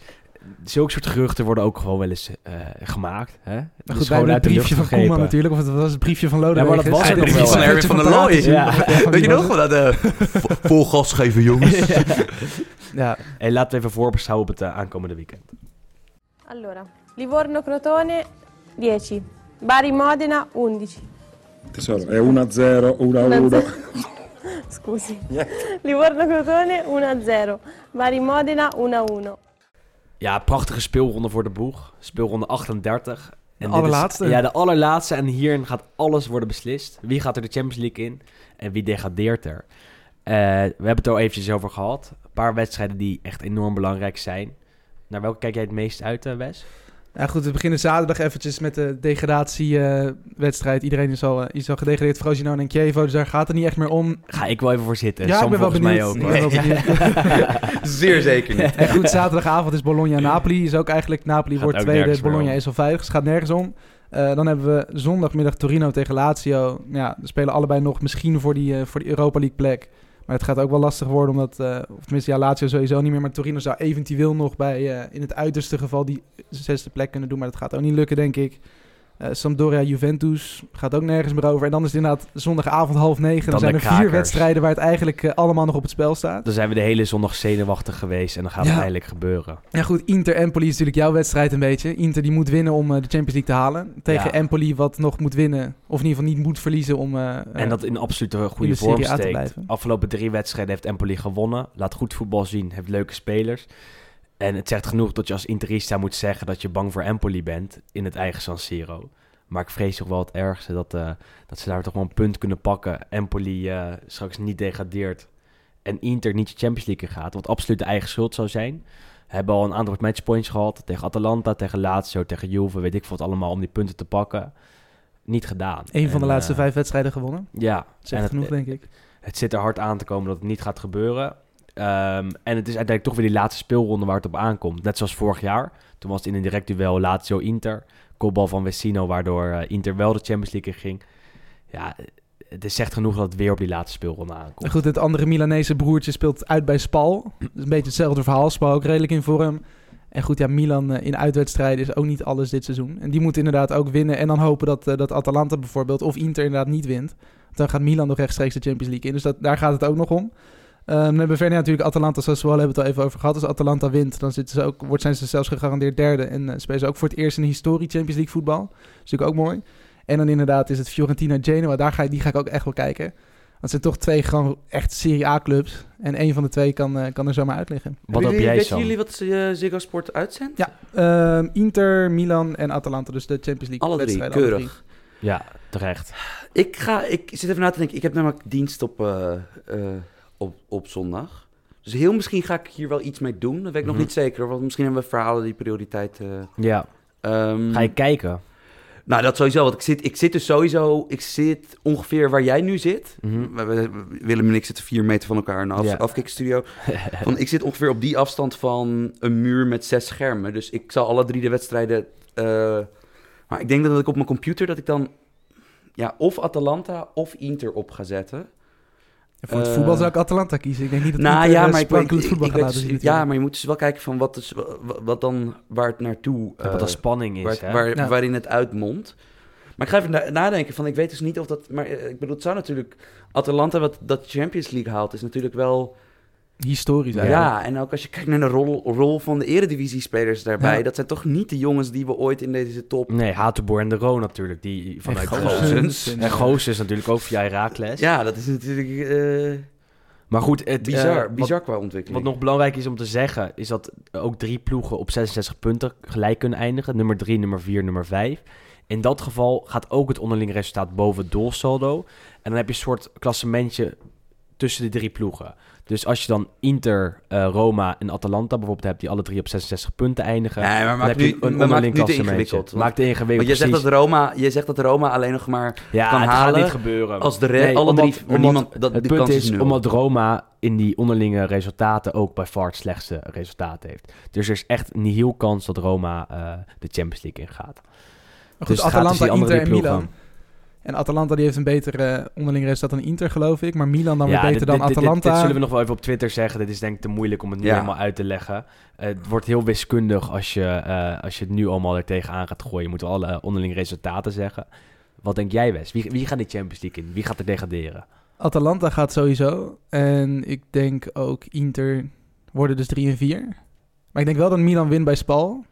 zulke soort geruchten worden ook gewoon wel eens eh, gemaakt. Hè? Maar Dus goed, uit het briefje van Koeman natuurlijk. Of het was het briefje van Lodewijk. Ja, maar dat was Ja, er de nog brief wel. van? Erwin van der Looy. Ja. Weet je nog wel dat eh, vo- vol gas geven jongens? (laughs) Ja, Hey, laten we even voorbeschouwen op het eh, aankomende weekend. Allora, Livorno-Crotone 10, Bari-Modena 11. Tesoro, è 1-0, 1-1. (laughs) Scusi. Livorno-Crotone 1-0, Bari-Modena 1-1. Ja, prachtige speelronde voor de boeg. Speelronde 38. En is- allerlaatste. ja, de allerlaatste. En hierin gaat alles worden beslist. Wie gaat er de Champions League in en wie degradeert er? Eh, we hebben het al eventjes over gehad. Een paar wedstrijden die echt enorm belangrijk zijn. Naar welke kijk jij het meest uit, eh, Wes? Ja, goed, we beginnen zaterdag eventjes met de degradatiewedstrijd. Iedereen is al, eh, is al gedegradeerd, Frosinone en Chievo, dus daar gaat het niet echt meer om. Ga ik wel even voor zitten. Ja, Sam ik ben wel volgens mij benieuwd. ook. Ik hoor. ben wel benieuwd. (laughs) Zeer zeker niet. En goed, zaterdagavond is Bologna-Napoli. Is ook eigenlijk, Napoli Gaat wordt tweede, Bologna is al veilig. Dus het gaat nergens om. Eh, dan hebben we zondagmiddag Torino tegen Lazio. Ja, we spelen allebei nog misschien voor die, eh, voor die Europa League plek. Maar het gaat ook wel lastig worden, omdat... eh, of tenminste, ja, Lazio sowieso niet meer. Maar Torino zou eventueel nog bij, eh, in het uiterste geval, die zesde plek kunnen doen. Maar dat gaat ook niet lukken, denk ik. Eh, Sampdoria, Juventus gaat ook nergens meer over. En dan is het inderdaad zondagavond half negen. Dan, Dan zijn er vier wedstrijden waar het eigenlijk eh, allemaal nog op het spel staat. Dan zijn we de hele zondag zenuwachtig geweest en dan gaat het eindelijk gebeuren. Ja goed, Inter-Empoli is natuurlijk jouw wedstrijd een beetje. Inter die moet winnen om eh, de Champions League te halen. Tegen Ja. Empoli wat nog moet winnen. Of in ieder geval niet moet verliezen om... En dat in absolute in goede de Serie vorm A te steekt. blijven. Afgelopen drie wedstrijden heeft Empoli gewonnen. Laat goed voetbal zien, heeft leuke spelers. En het zegt genoeg dat je als Interista moet zeggen dat je bang voor Empoli bent in het eigen San Siro. Maar ik vrees toch wel het ergste dat, eh, dat ze daar toch wel een punt kunnen pakken. Empoli eh, straks niet degradeert en Inter niet de Champions League in gaat. Wat absoluut de eigen schuld zou zijn. We hebben al een aantal matchpoints gehad tegen Atalanta, tegen Lazio, tegen Juve, weet ik veel wat allemaal, om die punten te pakken. Niet gedaan. Een van de En, laatste eh, vijf wedstrijden gewonnen. Ja, Zegt en genoeg, het, denk ik. het zit er hard aan te komen dat het niet gaat gebeuren. Ehm, en het is uiteindelijk toch weer die laatste speelronde waar het op aankomt. Net zoals vorig jaar. Toen was het in een direct duel Lazio-Inter. Kopbal van Vecino, waardoor eh, Inter wel de Champions League in ging. Ja, het is echt genoeg dat het weer op die laatste speelronde aankomt. goed, het andere Milanese broertje speelt uit bij Spal. Dat is een beetje hetzelfde verhaal. Spal ook redelijk in vorm. En goed, ja, Milan eh, in uitwedstrijden is ook niet alles dit seizoen. En die moet inderdaad ook winnen. En dan hopen dat, eh, dat Atalanta bijvoorbeeld of Inter inderdaad niet wint. Dan gaat Milan nog rechtstreeks de Champions League in. Dus dat, daar gaat het ook nog om. Ehm, dan hebben we verder natuurlijk Atalanta Sassuolo, hebben we het al even over gehad. Als Atalanta wint, dan zitten ze ook, wordt, zijn ze zelfs gegarandeerd derde. En eh, spelen ze ook voor het eerst in de historie Champions League voetbal. Dat is natuurlijk ook mooi. En dan inderdaad is het Fiorentina Genoa. Daar ga, ik- die ga ik ook echt wel kijken. Want het zijn toch twee gewoon echt Serie A clubs. En één van de twee kan, eh, kan er zomaar uit liggen. Wat hoop Jullie- jij, Weten jullie wat eh, Ziggo Sport uitzendt? Ja, ehm, Inter, Milan en Atalanta. Dus de Champions League Alle drie, alle keurig. Ja, terecht. Ik, ga, ik zit even na te denken. Ik heb namelijk dienst op, eh, eh, op, op zondag. Dus heel misschien ga ik hier wel iets mee doen. Dat weet ik nog Mhm. niet zeker. Want misschien hebben we verhalen die prioriteit... eh, Ja, ehm, ga je kijken? Nou, dat sowieso. Want ik zit, ik zit dus sowieso... Ik zit ongeveer waar jij nu zit. Mhm. We- we- Willem en ik zitten vier meter van elkaar in een af, afkikstudio. (laughs) Van, ik zit ongeveer op die afstand van een muur met zes schermen. Dus ik zal alle drie de wedstrijden... eh, maar ik denk dat ik op mijn computer... dat ik dan ja, of Atalanta of Inter op ga zetten. Voor het Eh, voetbal zou ik Atalanta kiezen. Ik denk niet dat Nou Inter ja, eh, maar ik, voetbal ik gaat dus- zien. ja, maar je moet dus wel kijken van wat, is, wat, wat dan waar het naartoe... wat eh, er spanning is, waar, hè? waar- Ja. waarin het uitmondt. Maar ik ga even na- nadenken van, ik weet dus niet of dat... Maar eh, ik bedoel, het zou natuurlijk... Atalanta wat dat Champions League haalt, is natuurlijk wel... Historisch Ja, eigenlijk. en ook als je kijkt naar de rol, rol van de eredivisie-spelers daarbij... Ja. dat zijn toch niet de jongens die we ooit in deze top... Nee, Hatenboer en de Ro natuurlijk. Die vanuit En Goossens. En Goossens natuurlijk ook via Herakles. Ja, dat is natuurlijk eh, Maar goed, het, bizar, eh, bizar qua Wat, ontwikkeling. wat nog belangrijk is om te zeggen, is dat ook drie ploegen op 66 punten gelijk kunnen eindigen. Nummer 3, nummer 4, nummer 5. In dat geval gaat ook het onderling resultaat boven het doelsaldo. En dan heb je een soort klassementje tussen de drie ploegen. Dus als je dan Inter, eh, Roma en Atalanta bijvoorbeeld hebt, die alle drie op 66 punten eindigen, Nee, maar dan maak heb nu, je een onderling het nu te klassementje. ingewikkeld. Maakt het ingewikkeld, want je zegt, dat Roma, je zegt dat Roma alleen nog maar ja, kan het halen gaat niet gebeuren. als de re- Nee, alle omdat- drie... omdat niemand, dat, het punt kans is, is nul. omdat Roma in die onderlinge resultaten ook bij far het slechtste resultaat heeft. Dus er is echt niet heel kans dat Roma eh, de Champions League ingaat. Maar goed, Dus het gaat Atalanta, tussen die andere Inter en Milan. En Atalanta die heeft een beter eh, onderling resultaat dan Inter, geloof ik. Maar Milan dan weer beter dit, dan dit- Atalanta. Dit, zullen we nog wel even op Twitter zeggen. Dit is denk ik te moeilijk om het nu Ja. helemaal uit te leggen. Eh, het wordt heel wiskundig als je, eh, als je het nu allemaal er tegenaan gaat gooien. Je moet alle onderlinge resultaten zeggen. Wat denk jij, Wes? Wie, wie gaat de Champions League in? Wie gaat er degraderen? Atalanta gaat sowieso. En ik denk ook Inter worden dus 3 en 4. Maar ik denk wel dat Milan wint bij Spal.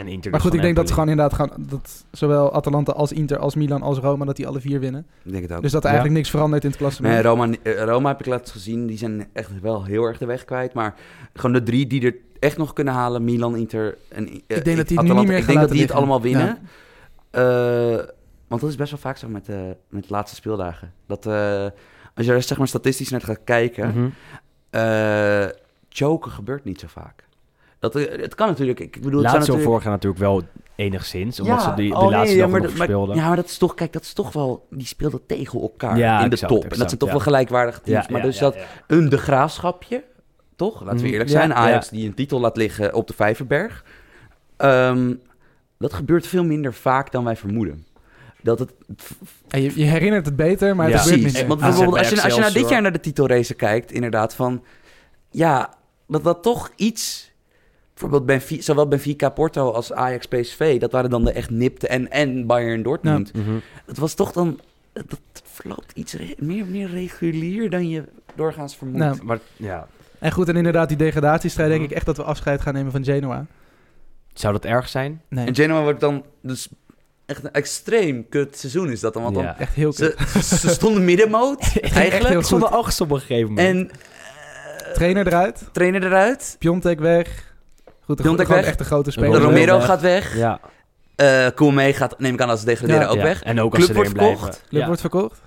En Inter Maar dus goed, ik denk dat ze gewoon inderdaad gaan... Dat zowel Atalanta als Inter als Milan als Roma... dat die alle vier winnen. Ik denk het ook. Dus dat er Ja. eigenlijk niks verandert in het klassement. Nee, Roma, eh, Roma heb ik laatst gezien. Die zijn echt wel heel erg de weg kwijt. Maar gewoon de drie die er echt nog kunnen halen. Milan, Inter en eh, Ik denk dat die het nu Atalanta. niet meer Ik denk dat die het allemaal winnen. Ja. Eh, want dat is best wel vaak zo met, eh, met de laatste speeldagen. Dat eh, als je er zeg maar statistisch naar gaat kijken... Eh, choken gebeurt niet zo vaak. Dat, eh, het kan natuurlijk... Ik bedoel, het zou Lazio natuurlijk... vorig jaar natuurlijk wel enigszins. Omdat Ja, ze die, de oh nee, laatste ja, dag maar, nog dat- maar- speelden. ja, maar dat is toch, kijk, dat is toch wel, die speelden tegen elkaar Ja, in de exact, top. en dat zijn toch ja. wel gelijkwaardige teams. Ja, maar ja, dus ja, dat ja. een de graafschapje, toch? Laten we Mhm. eerlijk Ja, zijn. Ajax ja. die een titel laat liggen op de Vijverberg. Ehm, dat gebeurt veel minder vaak dan wij vermoeden. Dat het je, je herinnert het beter, maar het gebeurt minder. Want bijvoorbeeld, als je, als je naar dit jaar naar de titelrace kijkt, inderdaad, van ja, dat dat toch iets. Bijvoorbeeld Benfica, zowel Benfica, Porto als Ajax, PSV, dat waren dan de echt nipte en, en Bayern Dortmund. Mhm. Het was toch dan, dat verloopt iets re- meer, meer regulier dan je doorgaans vermoedt. Nou, Maar ja, En goed, en inderdaad, die degradatiestrijd denk ik echt dat we afscheid gaan nemen van Genoa. zou dat erg zijn? Nee, En Genoa wordt dan dus echt een extreem kut seizoen is dat dan, want dan echt heel kut. ze, ze stonden middenmoot (laughs) eigenlijk. heel Ik stond goed. er achtste op een gegeven moment. En Trainer eruit, trainer eruit, Piontek weg. Goed, weg. echt de grote Romero speler. Romero weg. gaat weg. ja, Eh Koeman gaat, neem ik aan als ze degraderen, Ja. ook ja. weg. En ook Club als ze wordt verkocht. blijven. Club Ja. wordt verkocht.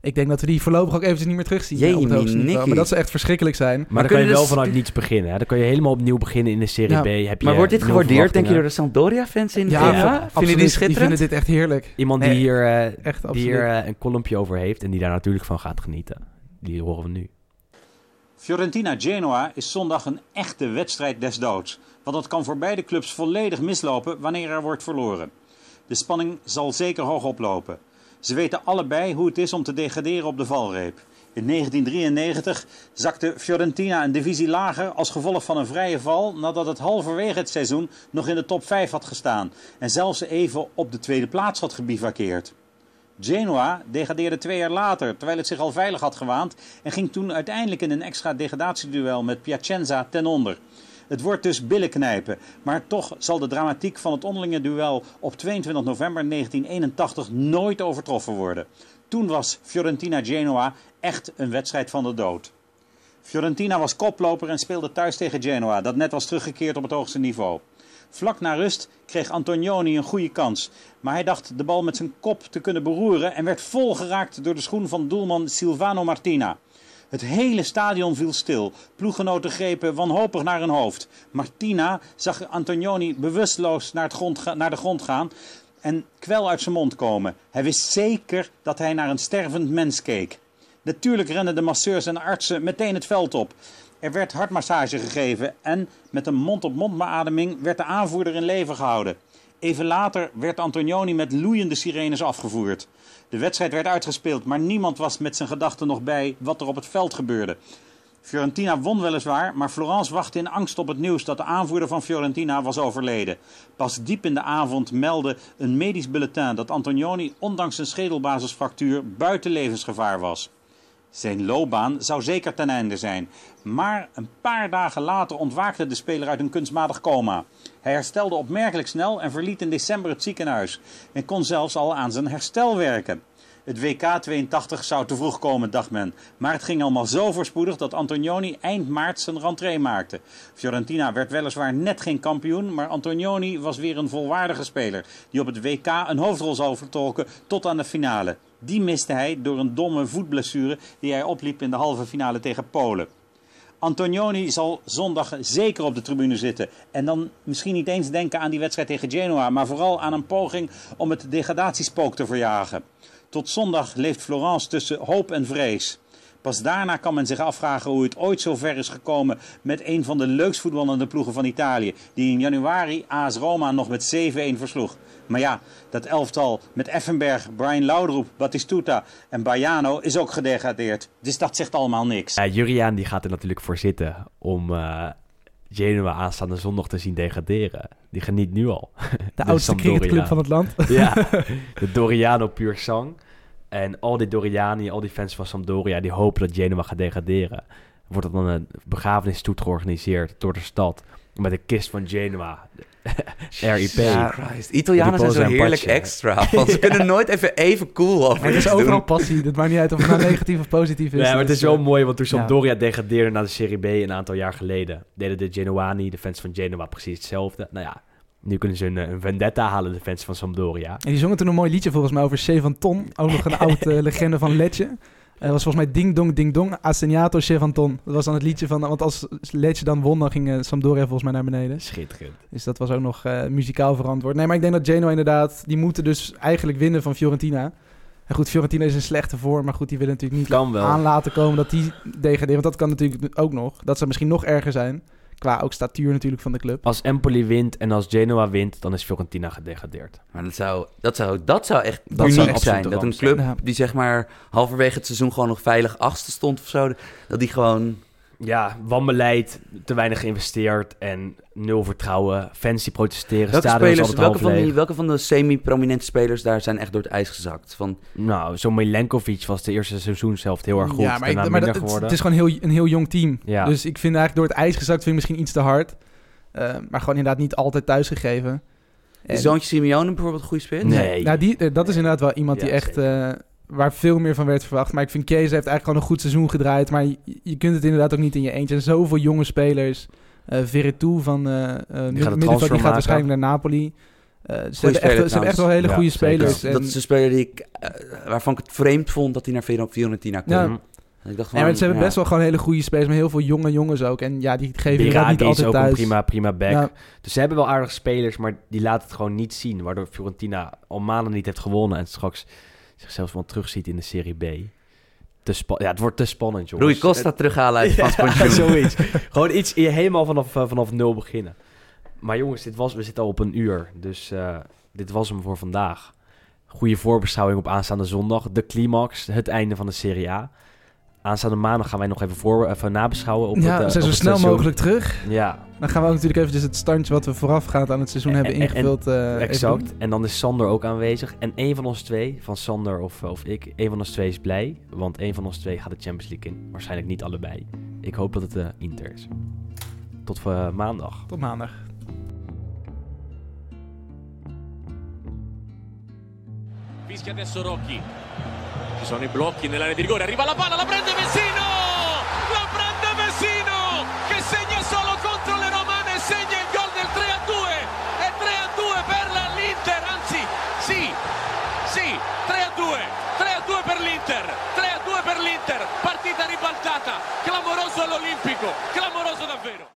Ik denk dat we die voorlopig ook eventjes niet meer terugzien Jee, op het. Maar dat zou echt verschrikkelijk zijn. Maar, Maar dan kan je wel dus- vanuit niets beginnen. Hè? Dan kan je helemaal opnieuw beginnen in de Serie Ja. B. Heb je Maar wordt dit gewaardeerd, denk je, door de Sampdoria-fans in Ja, Genua? absoluut. Vinden die dit Die schitterend? vinden dit echt heerlijk. Iemand die hier, eh, Echt die hier eh, een kolompje over heeft en die daar natuurlijk van gaat genieten. Die horen we nu. Fiorentina-Genoa is zondag een echte wedstrijd des doods. Want dat kan voor beide clubs volledig mislopen wanneer er wordt verloren. De spanning zal zeker hoog oplopen. Ze weten allebei hoe het is om te degraderen op de valreep. In 1993 zakte Fiorentina een divisie lager als gevolg van een vrije val nadat het halverwege het seizoen nog in de top 5 had gestaan en zelfs even op de tweede plaats had gebivakkeerd. Genoa degradeerde twee jaar later, terwijl het zich al veilig had gewaand en ging toen uiteindelijk in een extra degradatieduel met Piacenza ten onder. Het wordt dus billenknijpen, maar toch zal de dramatiek van het onderlinge duel op 22 november 1981 nooit overtroffen worden. Toen was Fiorentina-Genoa echt een wedstrijd van de dood. Fiorentina was koploper en speelde thuis tegen Genoa, dat net was teruggekeerd op het hoogste niveau. Vlak na rust kreeg Antonioni een goede kans, maar hij dacht de bal met zijn kop te kunnen beroeren en werd vol geraakt door de schoen van doelman Silvano Martina. Het hele stadion viel stil. Ploeggenoten grepen wanhopig naar hun hoofd. Martina zag Antonioni bewusteloos naar, naar de grond gaan en kwel uit zijn mond komen. Hij wist zeker dat hij naar een stervend mens keek. Natuurlijk renden de masseurs en artsen meteen het veld op. Er werd hartmassage gegeven en met een mond-op-mond beademing werd de aanvoerder in leven gehouden. Even later werd Antonioni met loeiende sirenes afgevoerd. De wedstrijd werd uitgespeeld, maar niemand was met zijn gedachten nog bij wat er op het veld gebeurde. Fiorentina won weliswaar, maar Florence wachtte in angst op het nieuws dat de aanvoerder van Fiorentina was overleden. Pas diep in de avond meldde een medisch bulletin dat Antonioni ondanks een schedelbasisfractuur buiten levensgevaar was. Zijn loopbaan zou zeker ten einde zijn. Maar een paar dagen later ontwaakte de speler uit een kunstmatig coma. Hij herstelde opmerkelijk snel en verliet in december het ziekenhuis. En kon zelfs al aan zijn herstel werken. Het WK 82 zou te vroeg komen, dacht men. Maar het ging allemaal zo voorspoedig dat Antonioni eind maart zijn rentree maakte. Fiorentina werd weliswaar net geen kampioen, maar Antonioni was weer een volwaardige speler. Die op het WK een hoofdrol zou vertolken tot aan de finale. Die miste hij door een domme voetblessure die hij opliep in de halve finale tegen Polen. Antonioni zal zondag zeker op de tribune zitten. En dan misschien niet eens denken aan die wedstrijd tegen Genoa, maar vooral aan een poging om het degradatiespook te verjagen. Tot zondag leeft Florence tussen hoop en vrees. Pas daarna kan men zich afvragen hoe het ooit zo ver is gekomen met een van de leukst voetballende ploegen van Italië, die in januari AS Roma nog met 7-1 versloeg. Maar ja, dat elftal met Effenberg, Brian Laudrup, Battistuta en Baiano is ook gedegradeerd. Dus dat zegt allemaal niks. Ja, Juriaan die gaat er natuurlijk voor zitten om eh, Genoa aanstaande zondag te zien degraderen. Die geniet nu al. (laughs) De oudste cricketclub van het land. (laughs) ja, (laughs) de Doriano puur sang. En al die Doriani, al die fans van Sampdoria, die hopen dat Genoa gaat degraderen. Wordt er dan een begrafenisstoet georganiseerd door de stad. Met een kist van Genoa. (laughs) RIP. Christ. Italianen zijn zo heerlijk extra. (laughs) Want ze kunnen nooit even even cool over Er is overal doen. passie. Het maakt niet uit of het nou negatief of positief is. Ja, maar het Dus, is wel eh, mooi, want toen ja. Sampdoria degradeerde naar de Serie B een aantal jaar geleden, deden de Genoani, de fans van Genoa, precies hetzelfde. Nou ja, nu kunnen ze een, eh, een vendetta halen, de fans van Sampdoria. En die zongen toen een mooi liedje volgens mij over C van Ton. Ook nog een (laughs) oude legende van Letje. Dat was volgens mij Ding Dong Ding Dong, Assegnato Chevanton. Dat was dan het liedje van... Want als Lecce dan won, dan ging eh, Sampdoria volgens mij naar beneden. Schitterend. Dus dat was ook nog eh, muzikaal verantwoord. Nee, maar ik denk dat Genoa inderdaad... Die moeten dus eigenlijk winnen van Fiorentina. En goed, Fiorentina is in slechte vorm. Maar goed, die willen natuurlijk niet aan laten komen dat die degraderen. Want dat kan natuurlijk ook nog. Dat zou misschien nog erger zijn. Qua ook statuur natuurlijk van de club. Als Empoli wint en als Genoa wint, dan is Fiorentina gedegradeerd. Maar dat zou, dat zou, dat zou echt Dat uniek zou absoluut zijn. Dat een club die zeg maar halverwege het seizoen gewoon nog veilig achtste stond of zo. Dat die gewoon... Ja, wanbeleid, te weinig geïnvesteerd en nul vertrouwen. Fans die protesteren, Welke, stadion is spelers, altijd welke, half van die, welke van de semi-prominente spelers daar zijn echt door het ijs gezakt? Van, Nou, zo'n Milenkovic was de eerste seizoenshelft heel erg goed. Ja, maar, ik, daarna maar dat, het, geworden. het is gewoon heel, een heel jong team. Ja. Dus ik vind eigenlijk door het ijs gezakt vind ik misschien iets te hard. Eh, maar gewoon inderdaad niet altijd thuisgegeven. is zoontje Simeone bijvoorbeeld een goede spits? Nee. Nou, die, eh, dat is inderdaad wel iemand die echt... waar veel meer van werd verwacht. Maar ik vind Kees heeft eigenlijk gewoon een goed seizoen gedraaid. Maar je, je kunt het inderdaad ook niet in je eentje. En zoveel jonge spelers. eh Veretout van eh eh, middenveld, die gaat transfer maken. waarschijnlijk naar Napoli. Eh, ze, hebben echt, ze hebben trouwens. echt wel hele Ja, goede spelers. Dat, En- dat is een speler die ik, waarvan ik het vreemd vond dat hij naar Fior- Fiorentina kwam. Ja. Ik dacht Ja, ze hebben ja. best wel gewoon hele goede spelers. Maar heel veel jonge jongens ook. En ja, die geven inderdaad Biragi niet is altijd ook thuis. een prima, prima back. Ja. Dus ze hebben wel aardige spelers, maar die laten het gewoon niet zien. Waardoor Fiorentina al maanden niet heeft gewonnen en straks zichzelf wel terugziet in de Serie B. Te spa- ja, het wordt te spannend, jongens. Rui Costa terughalen uit Frans (laughs) Ja, zoiets. Gewoon iets helemaal vanaf, eh, vanaf nul beginnen. Maar jongens, dit was, we zitten al op een uur. Dus eh, dit was hem voor vandaag. Goede voorbeschouwing op aanstaande zondag. De climax, het einde van de Serie A. Aanstaande maandag gaan wij nog even, voor, even nabeschouwen. Op Ja, het, we eh, zijn zo snel mogelijk terug. Ja, Dan gaan we ook natuurlijk eventjes het standje wat we voorafgaand aan het seizoen En- hebben en- en- ingevuld. eh, even exact. En dan is Sander ook aanwezig. En één van ons twee, van Sander of, of ik, één van ons twee is blij. Want één van ons twee gaat de Champions League in. Waarschijnlijk niet allebei. Ik hoop dat het eh, Inter is. Tot maandag. Tot maandag. Fischia adesso Rocchi. Ci sono i blocchi nell'area di rigore. Arriva la palla, la prende Messino! La prende Messino! Che segna solo contro le romane. Segna il gol del 3 a 2. È 3 a 2 per l'Inter. Anzi, sì, sì, 3 a 2. 3 a 2 per l'Inter. 3 a 2 per l'Inter. Partita ribaltata. Clamoroso all'Olimpico. Clamoroso davvero.